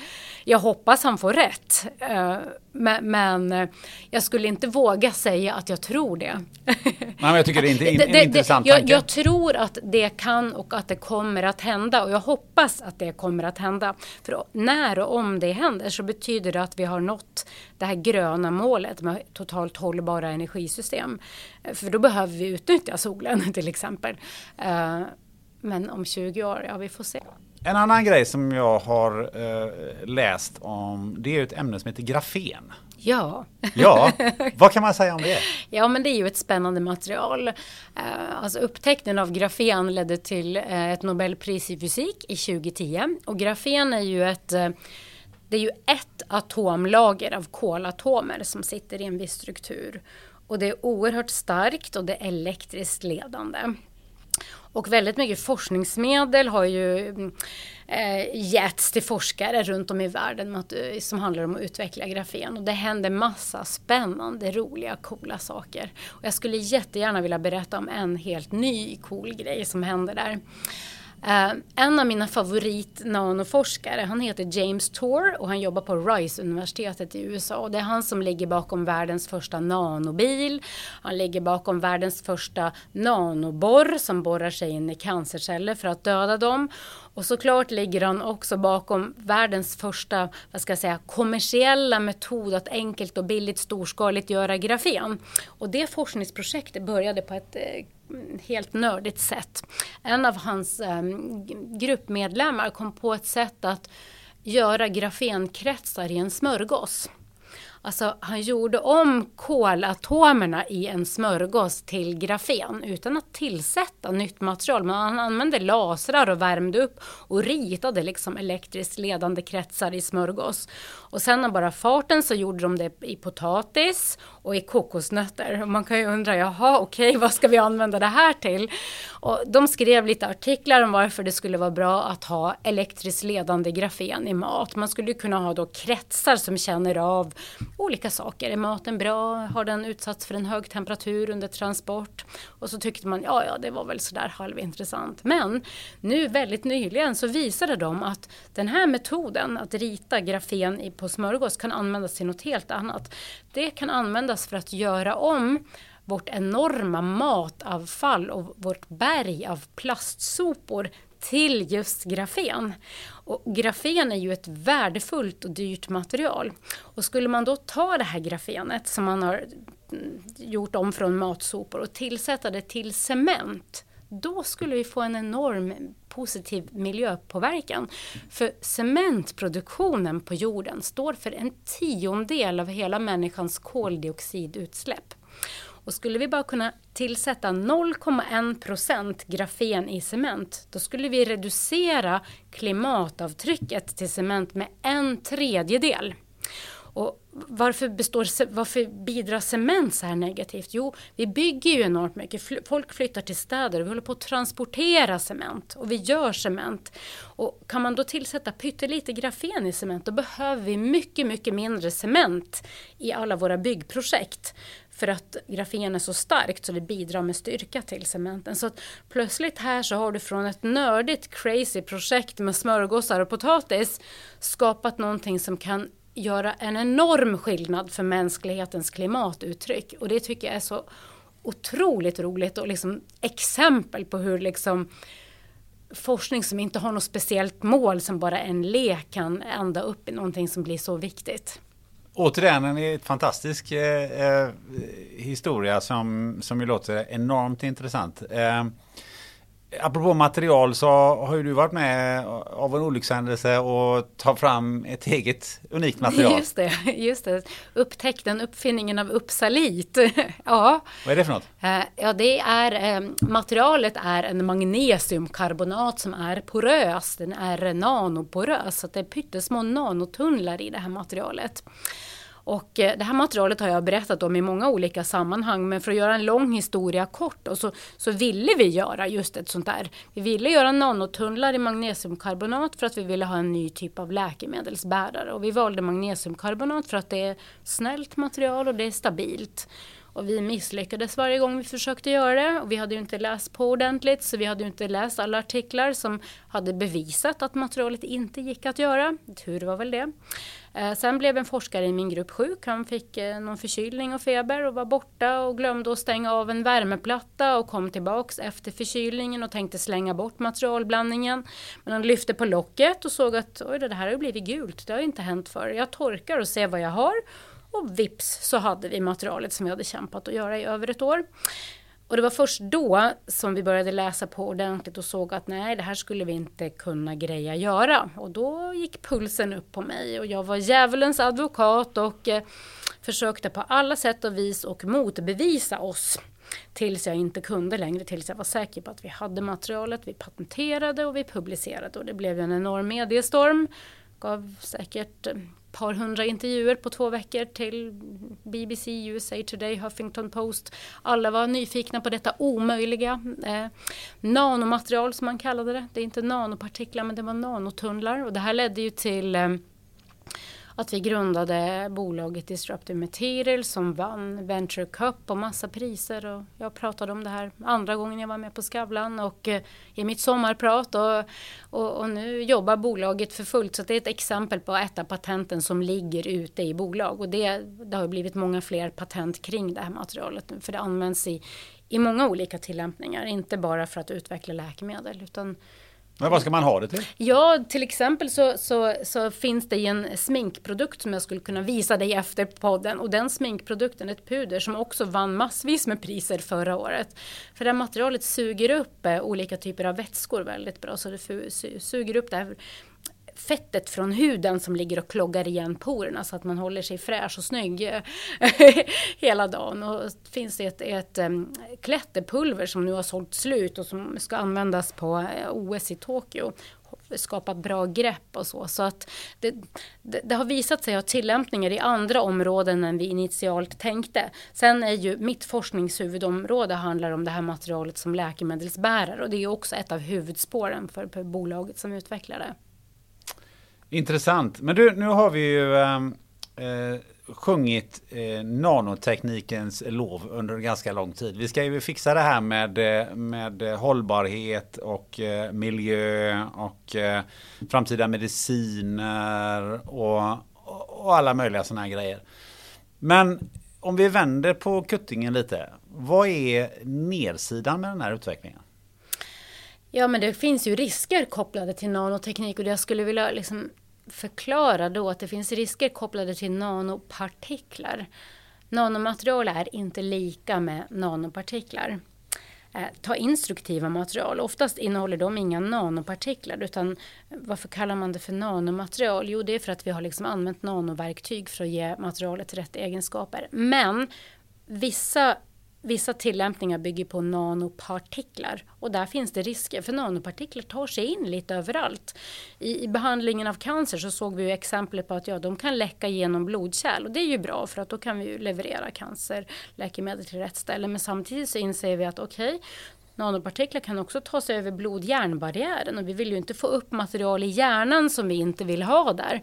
jag hoppas han får rätt. Eh, men, men, eh, jag skulle inte våga säga att jag tror det. Nej, men jag tycker det är inte, in, det, en intressant jag, jag tror att det kan och att det kommer att hända. Och jag hoppas att det kommer att hända. För när och om det händer så betyder det att vi har nått det här gröna målet med totalt hållbara energisystem. För då behöver vi utnyttja solen till exempel. Eh, men om 20 år, ja vi får se. En annan grej som jag har eh, läst om det är ett ämne som heter grafen. Ja. ja, vad kan man säga om det? Ja, men det är ju ett spännande material. Uh, alltså upptäckten av grafen ledde till uh, ett Nobelpris i fysik i 2010 och grafen är ju ett uh, det är ju ett atomlager av kolatomer som sitter i en viss struktur. Och det är oerhört starkt och det är elektriskt ledande. Och väldigt mycket forskningsmedel har ju eh, getts till forskare runt om i världen att, eh, som handlar om att utveckla grafen. Och det händer massa spännande, roliga, coola saker. Och jag skulle jättegärna vilja berätta om en helt ny cool grej som händer där. Eh, en av mina favorit nanoforskare, han heter James Tor och han jobbar på Rice-universitetet i USA. Och det är han som ligger bakom världens första nanobil. Han ligger bakom världens första nanoborr som borrar sig in i cancerceller för att döda dem. Och såklart ligger han också bakom världens första vad ska jag säga, kommersiella metod att enkelt och billigt storskaligt göra grafen. Och det forskningsprojektet började på ett eh, helt nördigt sätt. En av hans ehm, gruppmedlemmar kom på ett sätt att göra grafenkretsar i en smörgås. Alltså han gjorde om kolatomerna i en smörgås till grafen utan att tillsätta nytt material. Men han använde lasrar och värmde upp och ritade liksom elektriskt ledande kretsar i smörgås. Och sen av bara farten så gjorde de det i potatis och i kokosnötter. Och man kan ju undra, jaha okej okay, vad ska vi använda det här till? Och de skrev lite artiklar om varför det skulle vara bra att ha elektriskt ledande grafen i mat. Man skulle kunna ha då kretsar som känner av olika saker. Är maten bra? Har den utsatts för en hög temperatur under transport? Och så tyckte man, ja ja det var väl sådär halvintressant. Men nu väldigt nyligen så visade de att den här metoden att rita grafen i på smörgås kan användas till något helt annat. Det kan användas för att göra om vårt enorma matavfall och vårt berg av plastsopor till just grafen. Och grafen är ju ett värdefullt och dyrt material. Och skulle man då ta det här grafenet som man har mm, gjort om från matsopor och tillsätta det till cement då skulle vi få en enorm positiv miljöpåverkan. För cementproduktionen på jorden står för en tiondel av hela människans koldioxidutsläpp. Och skulle vi bara kunna tillsätta 0,1 procent grafen i cement, då skulle vi reducera klimatavtrycket till cement med en tredjedel. Och varför, består, varför bidrar cement så här negativt? Jo, vi bygger ju enormt mycket. Folk flyttar till städer och vi håller på att transportera cement och vi gör cement. Och kan man då tillsätta pyttelite grafen i cement då behöver vi mycket, mycket mindre cement i alla våra byggprojekt. För att grafen är så starkt så det bidrar med styrka till cementen. Så att plötsligt här så har du från ett nördigt crazy projekt med smörgåsar och potatis skapat någonting som kan göra en enorm skillnad för mänsklighetens klimatuttryck. Och det tycker jag är så otroligt roligt och liksom exempel på hur liksom forskning som inte har något speciellt mål som bara en lek kan ända upp i någonting som blir så viktigt. Återigen en fantastisk eh, eh, historia som, som ju låter enormt intressant. Eh, Apropå material så har ju du varit med av en olyckshändelse och tar fram ett eget unikt material. Just det, just det. Upptäckten, uppfinningen av Uppsalit. ja. Vad är det för något? Eh, ja, det är eh, materialet är en magnesiumkarbonat som är porös. Den är nanoporös, så det är pyttesmå nanotunnlar i det här materialet. Och eh, det här materialet har jag berättat om i många olika sammanhang men för att göra en lång historia kort då, så, så ville vi göra just ett sånt där. Vi ville göra nanotunnlar i magnesiumkarbonat för att vi ville ha en ny typ av läkemedelsbärare och vi valde magnesiumkarbonat för att det är snällt material och det är stabilt. Och vi misslyckades varje gång vi försökte göra det. Och vi hade ju inte läst på ordentligt så vi hade ju inte läst alla artiklar som hade bevisat att materialet inte gick att göra. Tur var väl det. Eh, sen blev en forskare i min grupp sjuk. Han fick eh, någon förkylning och feber och var borta och glömde att stänga av en värmeplatta och kom tillbaks efter förkylningen och tänkte slänga bort materialblandningen. Men han lyfte på locket och såg att oj, det här har blivit gult. Det har inte hänt förr. Jag torkar och ser vad jag har och vips så hade vi materialet som vi hade kämpat att göra i över ett år. Och det var först då som vi började läsa på ordentligt och såg att nej, det här skulle vi inte kunna greja göra. Och då gick pulsen upp på mig och jag var djävulens advokat och eh, försökte på alla sätt och vis och motbevisa oss. Tills jag inte kunde längre, tills jag var säker på att vi hade materialet, vi patenterade och vi publicerade och det blev en enorm mediestorm gav säkert eh, par hundra intervjuer på två veckor till BBC, USA Today, Huffington Post. Alla var nyfikna på detta omöjliga eh, nanomaterial som man kallade det. Det är inte nanopartiklar men det var nanotunnlar och det här ledde ju till eh, att vi grundade bolaget Disruptive Material som vann Venture Cup och massa priser. Och jag pratade om det här andra gången jag var med på Skavlan och eh, i mitt sommarprat. Och, och, och, nu jobbar bolaget för fullt. Så det är ett exempel på ett av patenten som ligger ute i bolag. Och det, det har blivit många fler patent kring det här materialet. För det används i, i många olika tillämpningar. Inte bara för att utveckla läkemedel utan men vad ska man ha det till? Ja, till exempel så, så, så, finns det en sminkprodukt som jag skulle kunna visa dig efter podden. Och den sminkprodukten, ett puder som också vann massvis med priser förra året. För det här materialet suger upp eh, olika typer av vätskor väldigt bra. Så det suger upp det här fettet från huden som ligger och kloggar igen porerna så att man håller sig fräsch och snygg eh, hela dagen. Och finns ett, ett klätterpulver som nu har sålt slut och som ska användas på eh, OS i Tokyo skapa bra grepp och så. Så att det, det, det, har visat sig ha tillämpningar i andra områden än vi initialt tänkte. Sen är ju mitt forskningshuvudområde handlar om det här materialet som läkemedelsbärare och det är också ett av huvudspåren för, för bolaget som utvecklar det. Intressant. Men du, nu har vi ju ehm, eh, sjungit eh, nanoteknikens lov under ganska lång tid. Vi ska ju fixa det här med, eh, med hållbarhet och eh, miljö och eh, framtida mediciner och, och alla möjliga sådana här grejer. Men om vi vänder på kuttingen lite. Vad är nedsidan med den här utvecklingen? Ja, men det finns ju risker kopplade till nanoteknik och jag skulle vilja liksom förklara då att det finns risker kopplade till nanopartiklar. Nanomaterial är inte lika med nanopartiklar. Eh, ta instruktiva material. Oftast innehåller de inga nanopartiklar. Utan varför kallar man det för nanomaterial? Jo, det är för att vi har liksom använt nanoverktyg för att ge materialet rätt egenskaper. Men vissa Vissa tillämpningar bygger på nanopartiklar och där finns det risker för nanopartiklar tar sig in lite överallt. I, i behandlingen av cancer så såg vi ju exempel på att ja, de kan läcka genom blodkärl och det är ju bra för att då kan vi leverera cancerläkemedel till rätt ställe. Men samtidigt så inser vi att okej, okay, Nanopartiklar kan också ta sig över blod-hjärnbarriären och vi vill ju inte få upp material i hjärnan som vi inte vill ha där.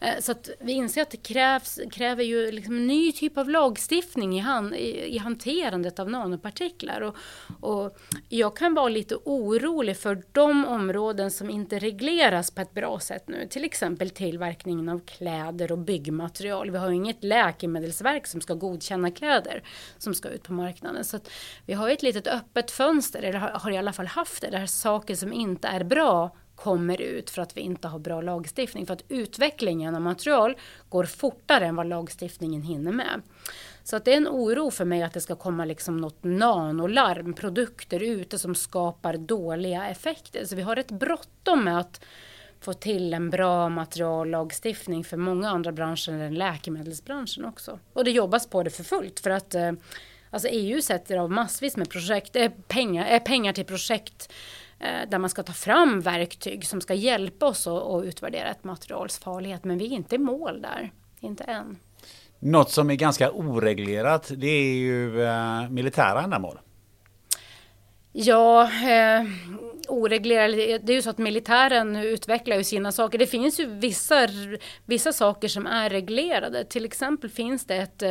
Eh, så att vi inser att det krävs, kräver ju liksom en ny typ av lagstiftning i, han, i, i hanterandet av nanopartiklar. Och, och, jag kan vara lite orolig för de områden som inte regleras på ett bra sätt nu. Till exempel tillverkningen av kläder och byggmaterial. Vi har ju inget läkemedelsverk som ska godkänna kläder som ska ut på marknaden. Så vi har ett litet öppet fönster mönster, eller har, i alla fall haft det, där saker som inte är bra kommer ut för att vi inte har bra lagstiftning. För att utvecklingen av material går fortare än vad lagstiftningen hinner med. Så att det är en oro för mig att det ska komma liksom något nanolarm, produkter ute som skapar dåliga effekter. Så vi har rätt bråttom med att få till en bra materiallagstiftning för många andra branscher än läkemedelsbranschen också. Och det jobbas på det för fullt för att eh, Alltså EU sätter av massvis med projekt, äh, pengar, äh, pengar till projekt äh, där man ska ta fram verktyg som ska hjälpa oss att, utvärdera ett materials farlighet. Men vi är inte i mål där, inte än. Något som är ganska oreglerat det är ju eh, militära ändamål. Ja, eh, oreglerade. Det är ju så att militären utvecklar ju sina saker. Det finns ju vissa, vissa saker som är reglerade. Till exempel finns det ett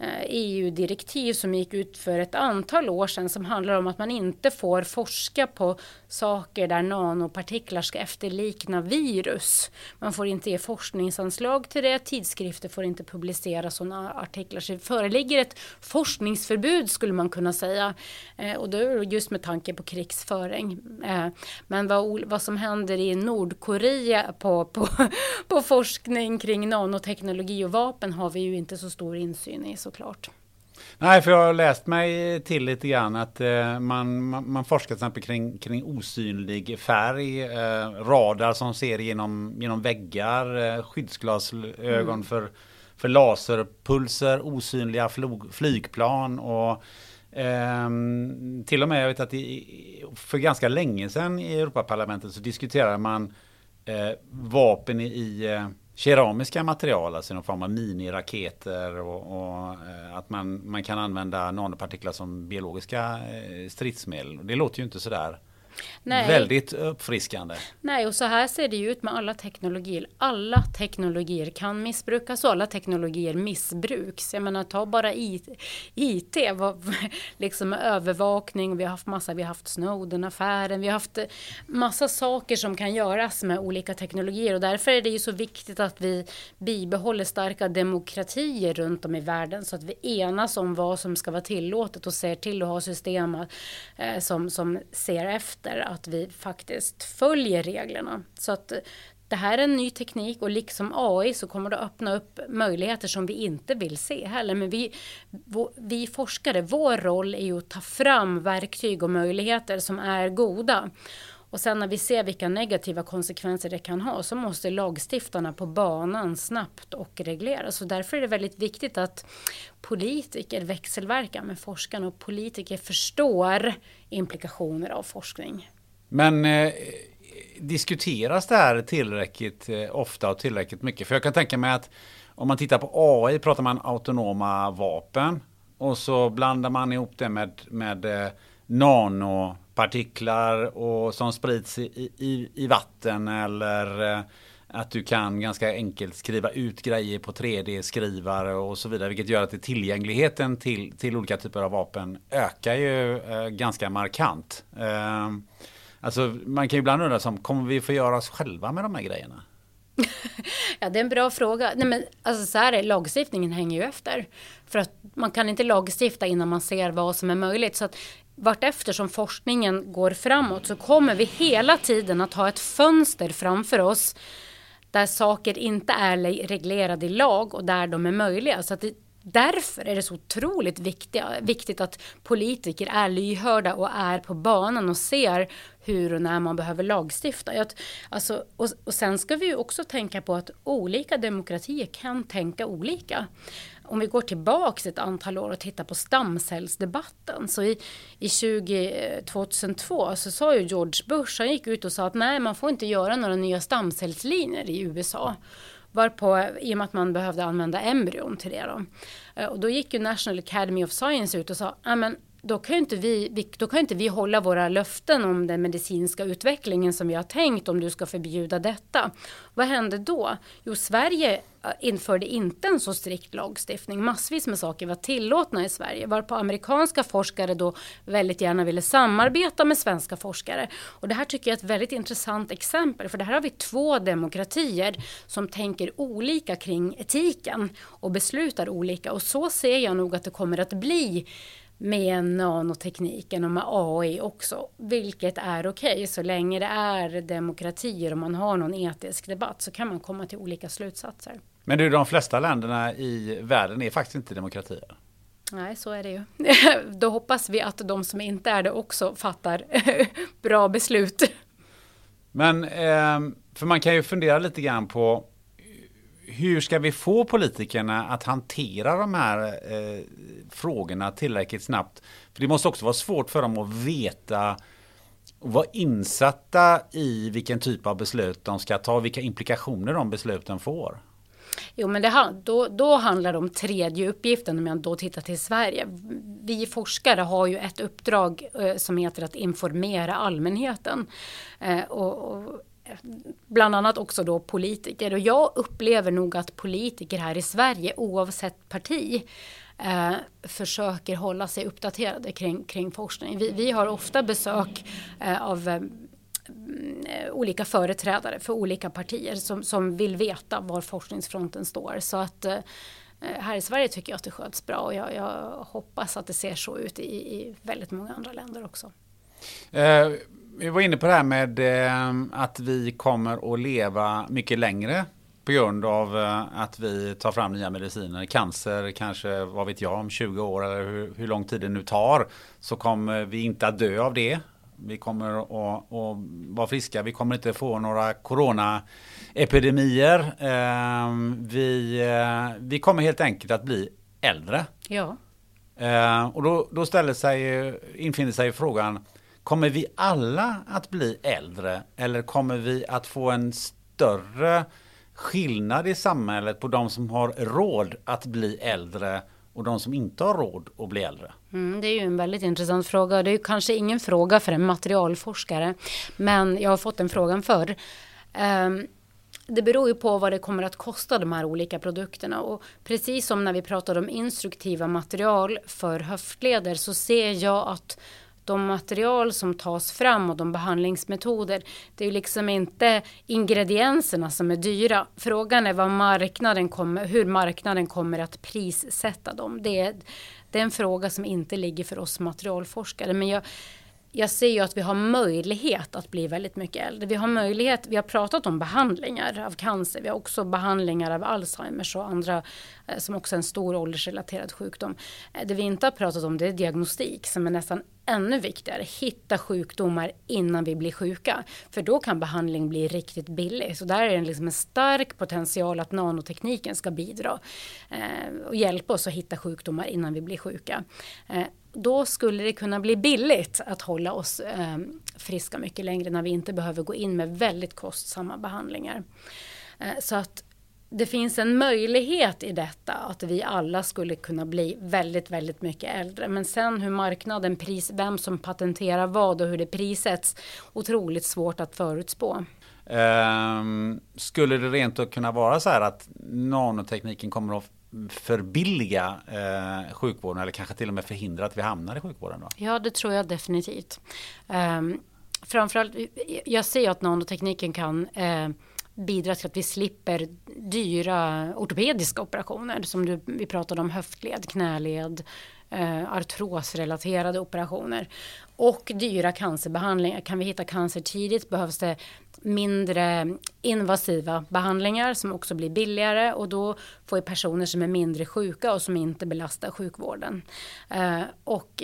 Eh, e EU-direktiv som gick ut för ett antal år sedan som handlar om att man inte får forska på saker där nanopartiklar ska efterlikna virus. Man får inte ge forskningsanslag till det, tidskrifter får inte publicera sådana artiklar. Så det föreligger ett forskningsförbud skulle man kunna säga. Eh, och då just med tanke på krigsföring. Eh, men vad, vad som händer i Nordkorea på, på, på forskning kring nanoteknologi och vapen har vi ju inte så stor insyn i såklart. Nej, för jag har läst mig till lite grann att eh, man, man, man, forskar till exempel kring, kring osynlig färg, eh, radar som ser genom, genom väggar, eh, skyddsglasögon mm. för, för laserpulser, osynliga flog, flygplan och ehm, till och med, jag vet att i, för ganska länge sedan i Europaparlamentet så diskuterade man eh, vapen i, eh, keramiska material, alltså någon form av miniraketer och, och eh, att man, man kan använda nanopartiklar som biologiska eh, stridsmedel. Det låter ju inte sådär Nej. Väldigt uppfriskande. Nej, och så här ser det ut med alla teknologier. Alla teknologier kan missbrukas och alla teknologier missbruks. Jag menar, ta bara IT, IT liksom övervakning, vi har haft massa, vi har haft Snowden-affären, vi har haft massa saker som kan göras med olika teknologier och därför är det ju så viktigt att vi bibehåller starka demokratier runt om i världen så att vi enas om vad som ska vara tillåtet och ser till att ha system eh, som, som ser efter efter att vi faktiskt följer reglerna. Så att eh, det här är en ny teknik och liksom AI så kommer det öppna upp möjligheter som vi inte vill se heller. Men vi, vi forskare, vår roll är ju att ta fram verktyg och möjligheter som är goda. Och sen när vi ser vilka negativa konsekvenser det kan ha så måste lagstiftarna på banan snabbt och reglera. Så därför är det väldigt viktigt att politiker växelverkar med forskarna och politiker förstår implikationer av forskning. Men eh, diskuteras det här tillräckligt eh, ofta och tillräckligt mycket? För jag kan tänka mig att om man tittar på AI pratar man autonoma vapen och så blandar man ihop det med, med eh, nano partiklar och som sprids i, i, i vatten eller eh, att du kan ganska enkelt skriva ut grejer på 3D-skrivare och så vidare. Vilket gör att tillgängligheten till, till olika typer av vapen ökar ju eh, ganska markant. Eh, alltså man kan ju ibland undra som, kommer vi få göra oss själva med de här grejerna? ja, det är en bra fråga. Nej, men, alltså, så här är, lagstiftningen hänger ju efter. För att man kan inte lagstifta innan man ser vad som är möjligt. Så att vartefter som forskningen går framåt så kommer vi hela tiden att ha ett fönster framför oss där saker inte är reglerade i lag och där de är möjliga. Så att det, därför är det så otroligt viktiga, viktigt att politiker är lyhörda och är på banan och ser hur och när man behöver lagstifta. Att, alltså, och, och sen ska vi ju också tänka på att olika demokratier kan tänka olika om vi går tillbaks ett antal år och tittar på stamcellsdebatten. Så i, i 20, 2002 eh, så sa ju George Bush, han gick ut och sa att nej man får inte göra några nya stamcellslinjer i USA. Varpå, eh, i och med att man behövde använda embryon till det då. Eh, och då gick ju National Academy of Science ut och sa, men då kan, inte vi, då kan inte vi hålla våra löften om den medicinska utvecklingen som vi har tänkt om du ska förbjuda detta. Vad hände då? Jo, Sverige eh, införde inte en så strikt lagstiftning. Massvis med saker var tillåtna i Sverige varpå amerikanska forskare då väldigt gärna ville samarbeta med svenska forskare. Och det här tycker jag är ett väldigt intressant exempel för det här har vi två demokratier som tänker olika kring etiken och beslutar olika och så ser jag nog att det kommer att bli med nanotekniken och med AI också, vilket är okej. Okay. Så länge det är demokratier och man har någon etisk debatt så kan man komma till olika slutsatser. Men du, de flesta länderna i världen är faktiskt inte demokratier. Nej, så är det ju. Då hoppas vi att de som inte är det också fattar bra beslut. Men, ehm, för man kan ju fundera lite grann på hur ska vi få politikerna att hantera de här eh, frågorna tillräckligt snabbt? För det måste också vara svårt för dem att veta och vara insatta i vilken typ av beslut de ska ta, vilka implikationer de besluten får. Jo, men det, då, då handlar det om tredje uppgiften om jag då tittar till Sverige. Vi forskare har ju ett uppdrag eh, som heter att informera allmänheten. Eh, och, och bland annat också då politiker. Och jag upplever nog att politiker här i Sverige oavsett parti eh, försöker hålla sig uppdaterade kring, kring forskning. Vi, vi har ofta besök eh, av eh, mm, olika företrädare för olika partier som, som vill veta var forskningsfronten står. Så att eh, eh, här i Sverige tycker jag att det sköts bra och jag, jag hoppas att det ser så ut i, i väldigt många andra länder också. Eh, vi var inne på det här med eh, att vi kommer att leva mycket längre på grund av eh, att vi tar fram nya mediciner. Cancer kanske, vad vet jag, om 20 år eller hur, hur lång tid det nu tar så kommer vi inte att dö av det. Vi kommer att, att vara friska. Vi kommer inte få några coronaepidemier. Eh, vi, vi kommer helt enkelt att bli äldre. Ja. Och då, då ställer sig, infinner sig frågan Kommer vi alla att bli äldre eller kommer vi att få en större skillnad i samhället på de som har råd att bli äldre och de som inte har råd att bli äldre? Mm, det är ju en väldigt intressant fråga. Det är kanske ingen fråga för en materialforskare. Men jag har fått den frågan förr. Um, det beror ju på vad det kommer att kosta de här olika produkterna och precis som när vi pratade om instruktiva material för höftleder så ser jag att de material som tas fram och de behandlingsmetoder, det är ju liksom inte ingredienserna som är dyra. Frågan är vad marknaden kommer, hur marknaden kommer att prissätta dem. Det är, det är en fråga som inte ligger för oss materialforskare. Men jag, jag ser ju att vi har möjlighet att bli väldigt mycket äldre. Vi har möjlighet, vi har pratat om behandlingar av cancer, vi har också behandlingar av Alzheimers och andra eh, som också är en stor åldersrelaterad sjukdom. Eh, det vi inte har pratat om det är diagnostik som är nästan ännu viktigare. Hitta sjukdomar innan vi blir sjuka. För då kan behandling bli riktigt billig. Så där är det liksom en stark potential att nanotekniken ska bidra eh, och hjälpa oss att hitta sjukdomar innan vi blir sjuka. Eh, då skulle det kunna bli billigt att hålla oss eh, friska mycket längre när vi inte behöver gå in med väldigt kostsamma behandlingar. Eh, så att det finns en möjlighet i detta att vi alla skulle kunna bli väldigt, väldigt mycket äldre. Men sen hur marknaden, pris, vem som patenterar vad och hur det prissätts, otroligt svårt att förutspå. Um, skulle det rent kunna vara så här att nanotekniken kommer att förbilliga eh, sjukvården eller kanske till och med förhindra att vi hamnar i sjukvården? Då? Ja, det tror jag definitivt. Um, framförallt, jag ser att nanotekniken kan eh, bidra till att vi slipper dyra ortopediska operationer som du, vi pratade om höftled, knäled, eh, artrosrelaterade operationer och dyra cancerbehandlingar. Kan vi hitta cancer tidigt behövs det mindre invasiva behandlingar som också blir billigare och då får vi personer som är mindre sjuka och som inte belastar sjukvården. Eh, och,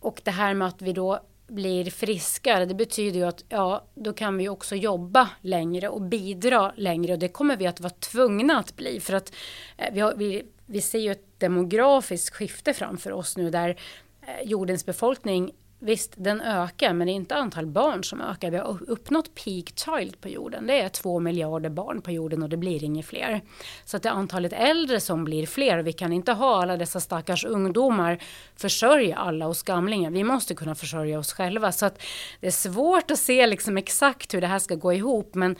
och det här med att vi då blir friskare, det betyder ju att ja, då kan vi också jobba längre och bidra längre. Och det kommer vi att vara tvungna att bli för att eh, vi, har, vi, vi ser ju ett demografiskt skifte framför oss nu där eh, jordens befolkning Visst, den ökar, men det är inte antal barn som ökar. Vi har uppnått peak child på jorden. Det är två miljarder barn på jorden och det blir inget fler. Så att det är antalet äldre som blir fler. Vi kan inte ha alla dessa stackars ungdomar försörja alla oss gamlingar. Vi måste kunna försörja oss själva. Så att det är svårt att se liksom exakt hur det här ska gå ihop. Men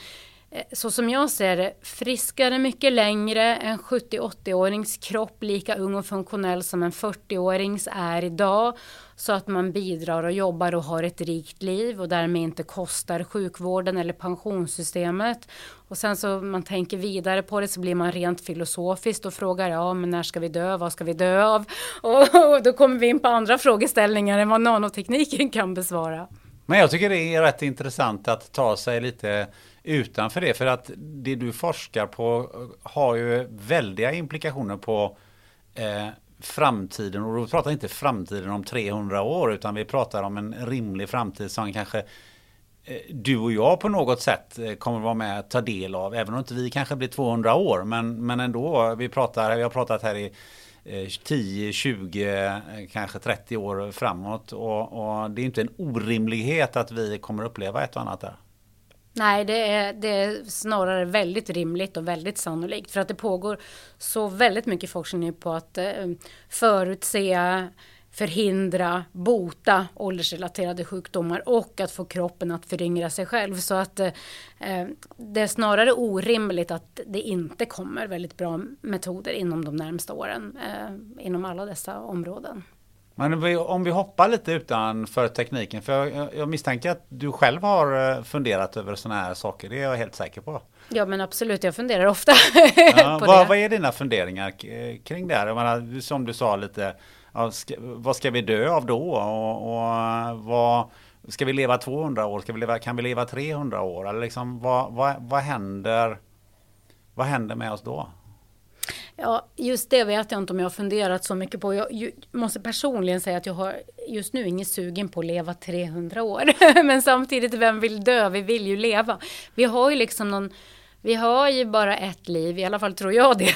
Eh, så som jag ser det, friskare mycket längre. En 70-80-årings kropp lika ung och funktionell som en 40-årings är idag. Så att man bidrar och jobbar och har ett rikt liv och därmed inte kostar sjukvården eller pensionssystemet. Och sen så man tänker vidare på det så blir man rent filosofiskt och frågar ja men när ska vi dö, vad ska vi dö av? Och, och då kommer vi in på andra frågeställningar än vad nanotekniken kan besvara. Men jag tycker det är rätt intressant att ta sig lite utanför det. För att det du forskar på har ju väldiga implikationer på eh, framtiden. Och då pratar inte framtiden om 300 år utan vi pratar om en rimlig framtid som kanske eh, du och jag på något sätt eh, kommer vara med att ta del av. Även om inte vi kanske blir 200 år. Men, men ändå, vi, pratar, vi har pratat här i eh, 10, 20, eh, kanske 30 år framåt. Och, och, det är inte en orimlighet att vi kommer uppleva ett och annat där. Nej, det är, det är snarare väldigt rimligt och väldigt sannolikt. För att det pågår så väldigt mycket forskning på att eh, förutse, förhindra, bota åldersrelaterade sjukdomar och att få kroppen att föryngra sig själv. Så att eh, det är snarare orimligt att det inte kommer väldigt bra metoder inom de närmsta åren eh, inom alla dessa områden. Men om vi hoppar lite utanför tekniken, för jag, jag misstänker att du själv har eh, funderat över sådana här saker, det är jag helt säker på. Ja men absolut, jag funderar ofta ja, på vad, det. Vad är dina funderingar kring det här? Jag menar, som du sa lite, vad ska vi dö av då? Och, och, vad, ska vi leva 200 år? Ska vi leva, kan vi leva 300 år? Eller liksom, vad, vad, vad, händer, vad händer med oss då? Ja, just det vet jag inte om jag har funderat så mycket på. Jag måste personligen säga att jag har just nu ingen sugen på att leva 300 år. Men samtidigt, vem vill dö? Vi vill ju leva. Vi har ju liksom någon vi har ju bara ett liv, i alla fall tror jag det.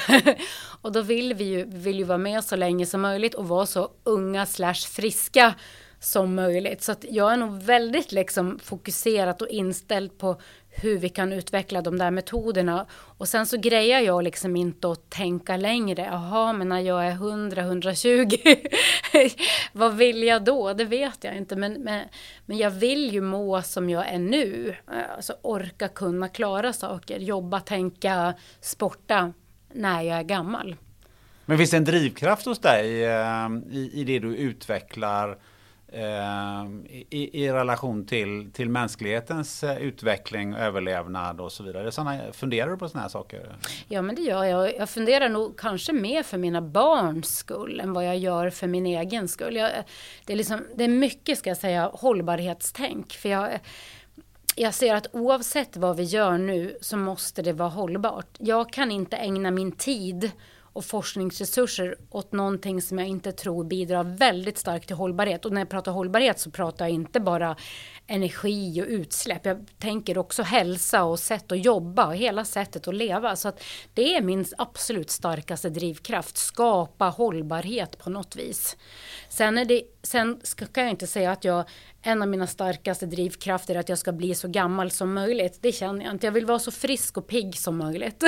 och då vill vi ju, vill ju vara med så länge som möjligt och vara så unga slash friska som möjligt. Så att jag är nog väldigt liksom fokuserat och inställd på hur vi kan utveckla de där metoderna. Och sen så grejer jag liksom inte att tänka längre. Jaha, men när jag är 100-120, vad vill jag då? Det vet jag inte. Men, men, men jag vill ju må som jag är nu. Alltså orka kunna klara saker, jobba, tänka, sporta när jag är gammal. Men finns det en drivkraft hos dig eh, i, i det du utvecklar eh, Ehm, i, i, relation till, till mänsklighetens eh, utveckling, överlevnad och så vidare? Såna, funderar du på sådana här saker? Ja, men det gör jag. Jag funderar nog kanske mer för mina barns skull än vad jag gör för min egen skull. Jag, det, är liksom, det är mycket, ska jag säga, hållbarhetstänk. För jag, jag ser att oavsett vad vi gör nu så måste det vara hållbart. Jag kan inte ägna min tid och forskningsresurser åt någonting som jag inte tror bidrar väldigt starkt till hållbarhet. Och när jag pratar hållbarhet så pratar jag inte bara energi och utsläpp. Jag tänker också hälsa och sätt att jobba och hela sättet att leva. Så att det är min absolut starkaste drivkraft. Skapa hållbarhet på något vis. Sen, är det, sen kan jag inte säga att jag en av mina starkaste drivkrafter är att jag ska bli så gammal som möjligt. Det känner jag inte. Jag vill vara så frisk och pigg som möjligt.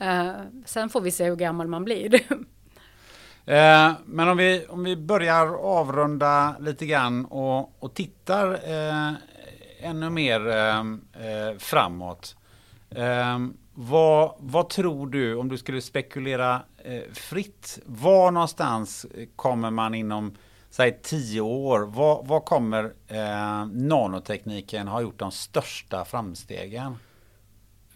uh, sen får vi se hur gammal man blir. uh, men om vi, om vi börjar avrunda lite grann och, och tittar uh, ännu mer framåt. Vad, vad, tror du, om du skulle spekulera fritt, var någonstans kommer man inom säg tio år, vad, vad kommer eh, nanotekniken ha gjort de största framstegen?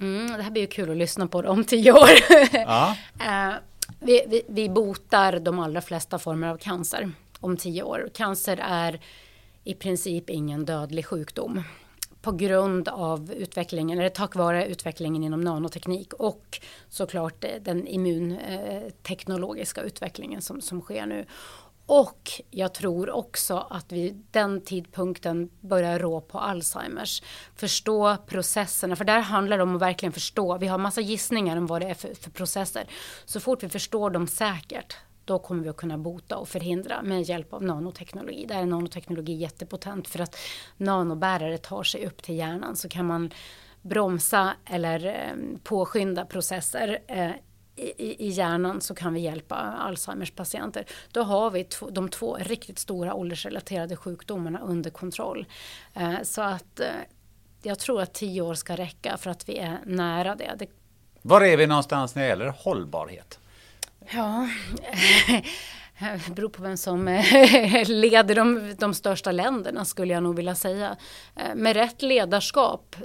Mm, det här blir ju kul att lyssna på om tio år. Ja. eh, vi, vi, vi botar de allra flesta former av cancer om tio år. Cancer är i princip ingen dödlig sjukdom på grund av utvecklingen, eller tack vare utvecklingen inom nanoteknik och såklart den immunteknologiska utvecklingen som, som sker nu. Och jag tror också att vi den tidpunkten börjar rå på Alzheimers. Förstå processerna, för där handlar det om att verkligen förstå. Vi har massa gissningar om vad det är för, för processer. Så fort vi förstår dem säkert, då kommer vi att kunna bota och förhindra med hjälp av nanoteknologi. Där är nanoteknologi jättepotent för att nanobärare tar sig upp till hjärnan så kan man bromsa eller eh, påskynda processer eh, i, i hjärnan så kan vi hjälpa Alzheimers patienter. Då har vi de två riktigt stora åldersrelaterade sjukdomarna under kontroll. Eh, så att eh, jag tror att tio år ska räcka för att vi är nära det. det... Var är vi någonstans när det gäller hållbarhet? Ja, det beror på vem som leder de, de största länderna skulle jag nog vilja säga. Eh, med rätt ledarskap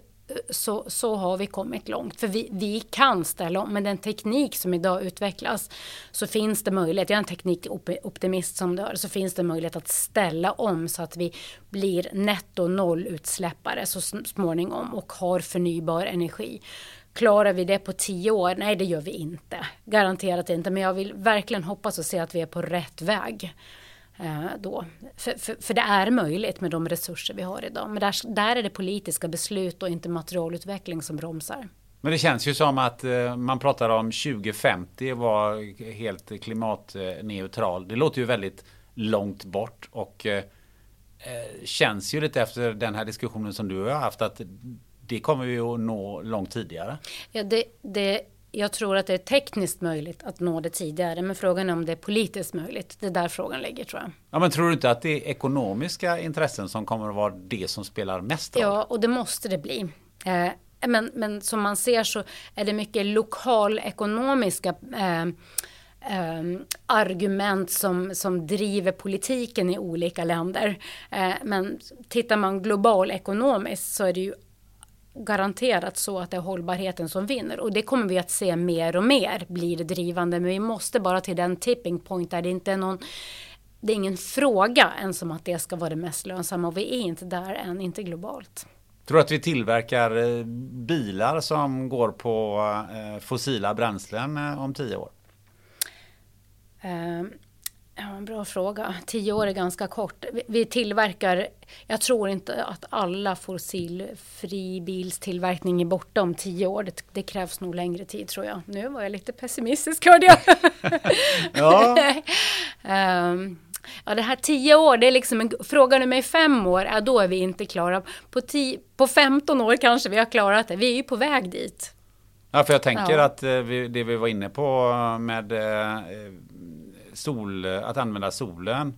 så, så har vi kommit långt. För vi, vi kan ställa om. Med den teknik som idag utvecklas så finns det möjlighet, jag är en teknikoptimist som dör. så finns det möjlighet att ställa om så att vi blir netto nollutsläppare så småningom och har förnybar energi. Klarar vi det på tio år? Nej, det gör vi inte. Garanterat inte. Men jag vill verkligen hoppas och se att vi är på rätt väg. Eh, då. För, för, för, det är möjligt med de resurser vi har idag. Men där, där är det politiska beslut och inte materialutveckling som bromsar. Men det känns ju som att eh, man pratar om 2050 var helt klimatneutral. Det låter ju väldigt långt bort och eh, känns ju lite efter den här diskussionen som du har haft att det kommer vi att nå långt tidigare. Ja, det, det jag tror att det är tekniskt möjligt att nå det tidigare, men frågan är om det är politiskt möjligt. Det är där frågan ligger tror jag. Ja, men tror du inte att det är ekonomiska intressen som kommer att vara det som spelar mest roll? Ja, och det måste det bli. Eh, men, men som man ser så är det mycket lokalekonomiska eh, eh, argument som, som driver politiken i olika länder. Eh, men tittar man global ekonomiskt så är det ju garanterat så att det är hållbarheten som vinner. Och det kommer vi att se mer och mer blir drivande. Men vi måste bara till den tipping point där det inte är någon det är ingen fråga ens om att det ska vara det mest lönsamma och vi är inte där än, inte globalt. Tror du att vi tillverkar eh, bilar som går på eh, fossila bränslen eh, om tio år? Ja, en bra fråga. Tio år är ganska kort. Vi tillverkar, jag tror inte att alla fossilfri bilstillverkning är borta om tio år. Det, det, krävs nog längre tid tror jag. Nu var jag lite pessimistisk hörde jag. ja. um, Ja, det här tio år, det är liksom en, frågar du mig fem år, ja, då är vi inte klara. På, tio, på 15 år kanske vi har klarat det, vi är ju på väg dit. Ja, för jag tänker Ja. att eh, vi, det vi var inne på med eh, sol, att använda solen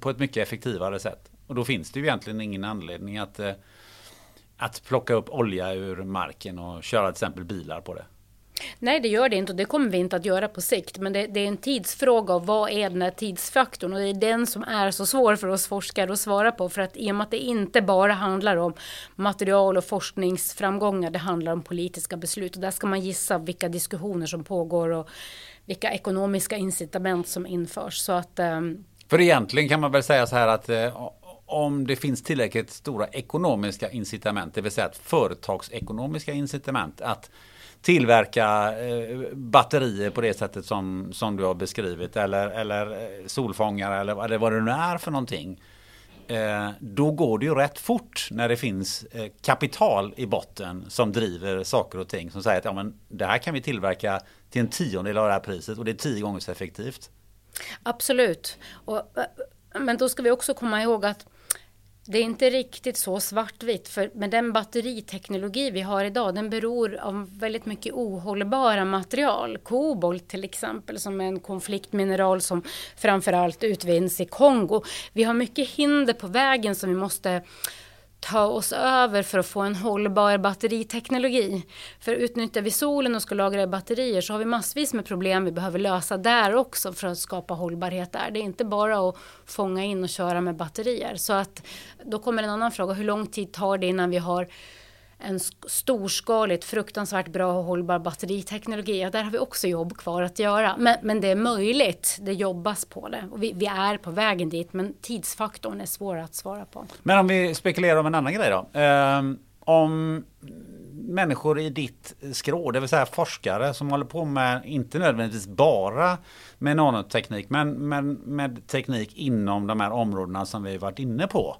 på ett mycket effektivare sätt. Och då finns det ju egentligen ingen anledning att, eh, att plocka upp olja ur marken och köra till exempel bilar på det. Nej, det gör det inte och det kommer vi inte att göra på sikt. Men det, det är en tidsfråga och vad är den här tidsfaktorn? Och det är den som är så svår för oss forskare att svara på. För att i och med att det inte bara handlar om material och forskningsframgångar, det handlar om politiska beslut. Och där ska man gissa vilka diskussioner som pågår och vilka ekonomiska incitament som införs. Så att ehm, För egentligen kan man väl säga så här att eh, om det finns tillräckligt stora ekonomiska incitament, det vill säga att företagsekonomiska incitament att tillverka eh, batterier på det sättet som, som du har beskrivit eller, eller eh, solfångare eller, eller vad det nu är för någonting. Eh, då går det ju rätt fort när det finns kapital i botten som driver saker och ting som säger att ja, men det här kan vi tillverka till en tiondel av det här priset och det är tio gånger så effektivt. Absolut. Och, eh, men då ska vi också komma ihåg att det är inte riktigt så svartvitt. För med den batteriteknologi vi har idag, den beror av väldigt mycket ohållbara material. Kobolt till exempel, som är en konfliktmineral som framförallt utvinns i Kongo. Vi har mycket hinder på vägen som vi måste ta oss över för att få en hållbar batteriteknologi. För utnyttjar vi solen och ska lagra i batterier så har vi massvis med problem vi behöver lösa där också för att skapa hållbarhet där. Det är inte bara att fånga in och köra med batterier. Så att då kommer en annan fråga, hur lång tid tar det innan vi har en storskaligt, fruktansvärt bra och hållbar batteriteknologi. Ja, där har vi också jobb kvar att göra. Men, men det är möjligt, det jobbas på det. Och vi, vi är på vägen dit, men tidsfaktorn är svår att svara på. Men om vi spekulerar om en annan grej då. Um, om människor i ditt skrå, det vill säga forskare som håller på med, inte nödvändigtvis bara med nanoteknik, men, men med teknik inom de här områdena som vi varit inne på.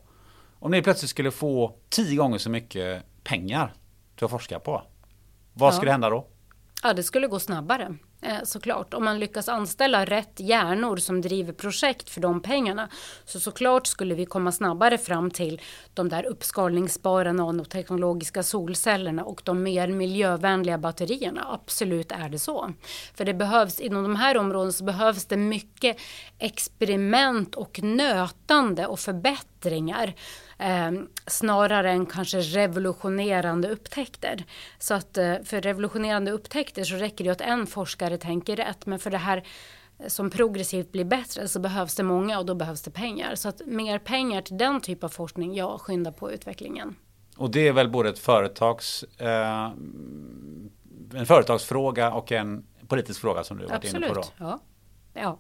Om ni plötsligt skulle få tio gånger så mycket pengar till att forska på. Vad Ja. skulle hända då? Ja, det skulle gå snabbare eh, såklart. Om man lyckas anställa rätt hjärnor som driver projekt för de pengarna så såklart skulle vi komma snabbare fram till de där uppskalningsbara nanoteknologiska solcellerna och de mer miljövänliga batterierna. Absolut är det så. För det behövs, inom de här områdena så behövs det mycket experiment och nötande och förbättringar eh, snarare än kanske revolutionerande upptäckter. Så att eh, för revolutionerande upptäckter så räcker det att en forskare tänker rätt. Men för det här som progressivt blir bättre så behövs det många och då behövs det pengar. Så att mer pengar till den typ av forskning, ja, skynda på utvecklingen. Och det är väl både ett företags, eh, en företagsfråga och en politisk fråga som du varit inne på då. Absolut. Ja. ja.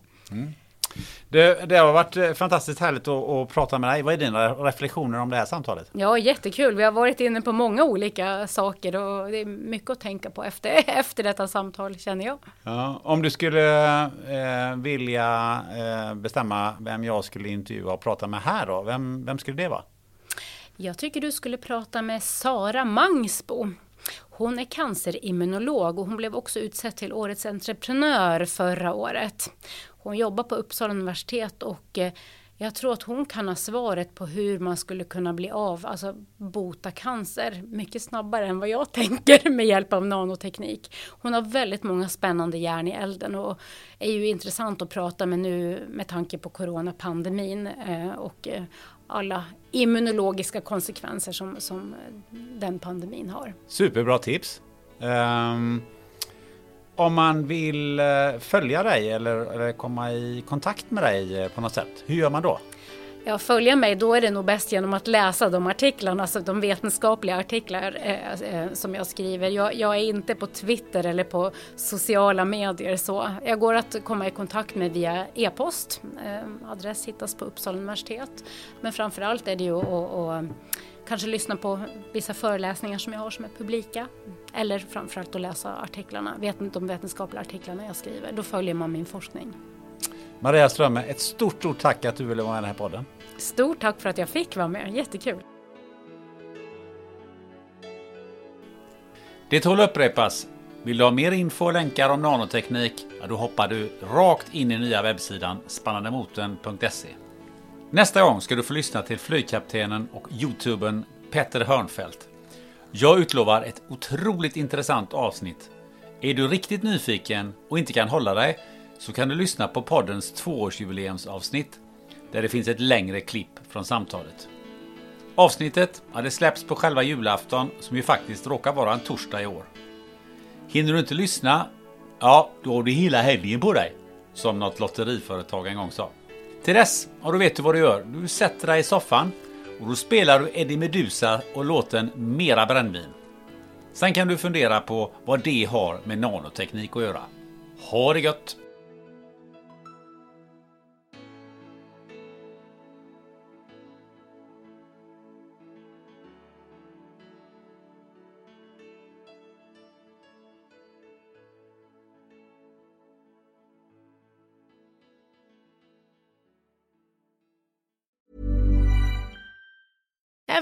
Det, det har varit eh, fantastiskt härligt att, att prata med dig. Vad är dina reflektioner om det här samtalet? Ja, jättekul. Vi har varit inne på många olika saker och det är mycket att tänka på efter, efter detta samtal känner jag. Ja, om du skulle eh, vilja eh, bestämma vem jag skulle intervjua och prata med här då, vem, vem skulle det vara? Jag tycker du skulle prata med Sara Mangsbo. Hon är cancerimmunolog och hon blev också utsedd till Årets entreprenör förra året. Hon jobbar på Uppsala universitet och eh, jag tror att hon kan ha svaret på hur man skulle kunna bli av, alltså bota cancer mycket snabbare än vad jag tänker med hjälp av nanoteknik. Hon har väldigt många spännande järn i elden och är ju intressant att prata med nu med tanke på coronapandemin eh, och eh, alla immunologiska konsekvenser som, som den pandemin har. Superbra tips. Um om man vill eh, följa dig eller, eller komma i kontakt med dig eh, på något sätt, hur gör man då? Ja, följa mig, då är det nog bäst genom att läsa de artiklarna, alltså de vetenskapliga artiklar eh, eh, som jag skriver. Jag, jag, är inte på Twitter eller på sociala medier så. Jag går att komma i kontakt med via e-post. Eh, adress hittas på Uppsala universitet. Men framförallt är det ju att, att kanske lyssna på vissa föreläsningar som jag har som är publika. Eller framförallt att läsa artiklarna, vet, de vetenskapliga artiklarna jag skriver. Då följer man min forskning. Maria Strömme, ett stort, stort tack att du ville vara med i den här podden. Stort tack för att jag fick vara med, jättekul. Det tål upprepas. Vill du ha mer info och länkar om nanoteknik? Ja, då hoppar du rakt in i nya webbsidan spannandemotorn.se. Nästa gång ska du få lyssna till flygkaptenen och youtubern Petter Hörnfeldt. Jag utlovar ett otroligt intressant avsnitt. Är du riktigt nyfiken och inte kan hålla dig så kan du lyssna på poddens tvåårsjubileumsavsnitt där det finns ett längre klipp från samtalet. Avsnittet ja, det släpps på själva julafton som ju faktiskt råkar vara en torsdag i år. Hinner du inte lyssna? Ja, då har du hela helgen på dig. Som något lotteriföretag en gång sa. Till dess, och då vet du vad du gör. Du sätter dig i soffan och då spelar du Eddie Meduza och låten Mera brännvin. Sen kan du fundera på vad det har med nanoteknik att göra. Ha det gött!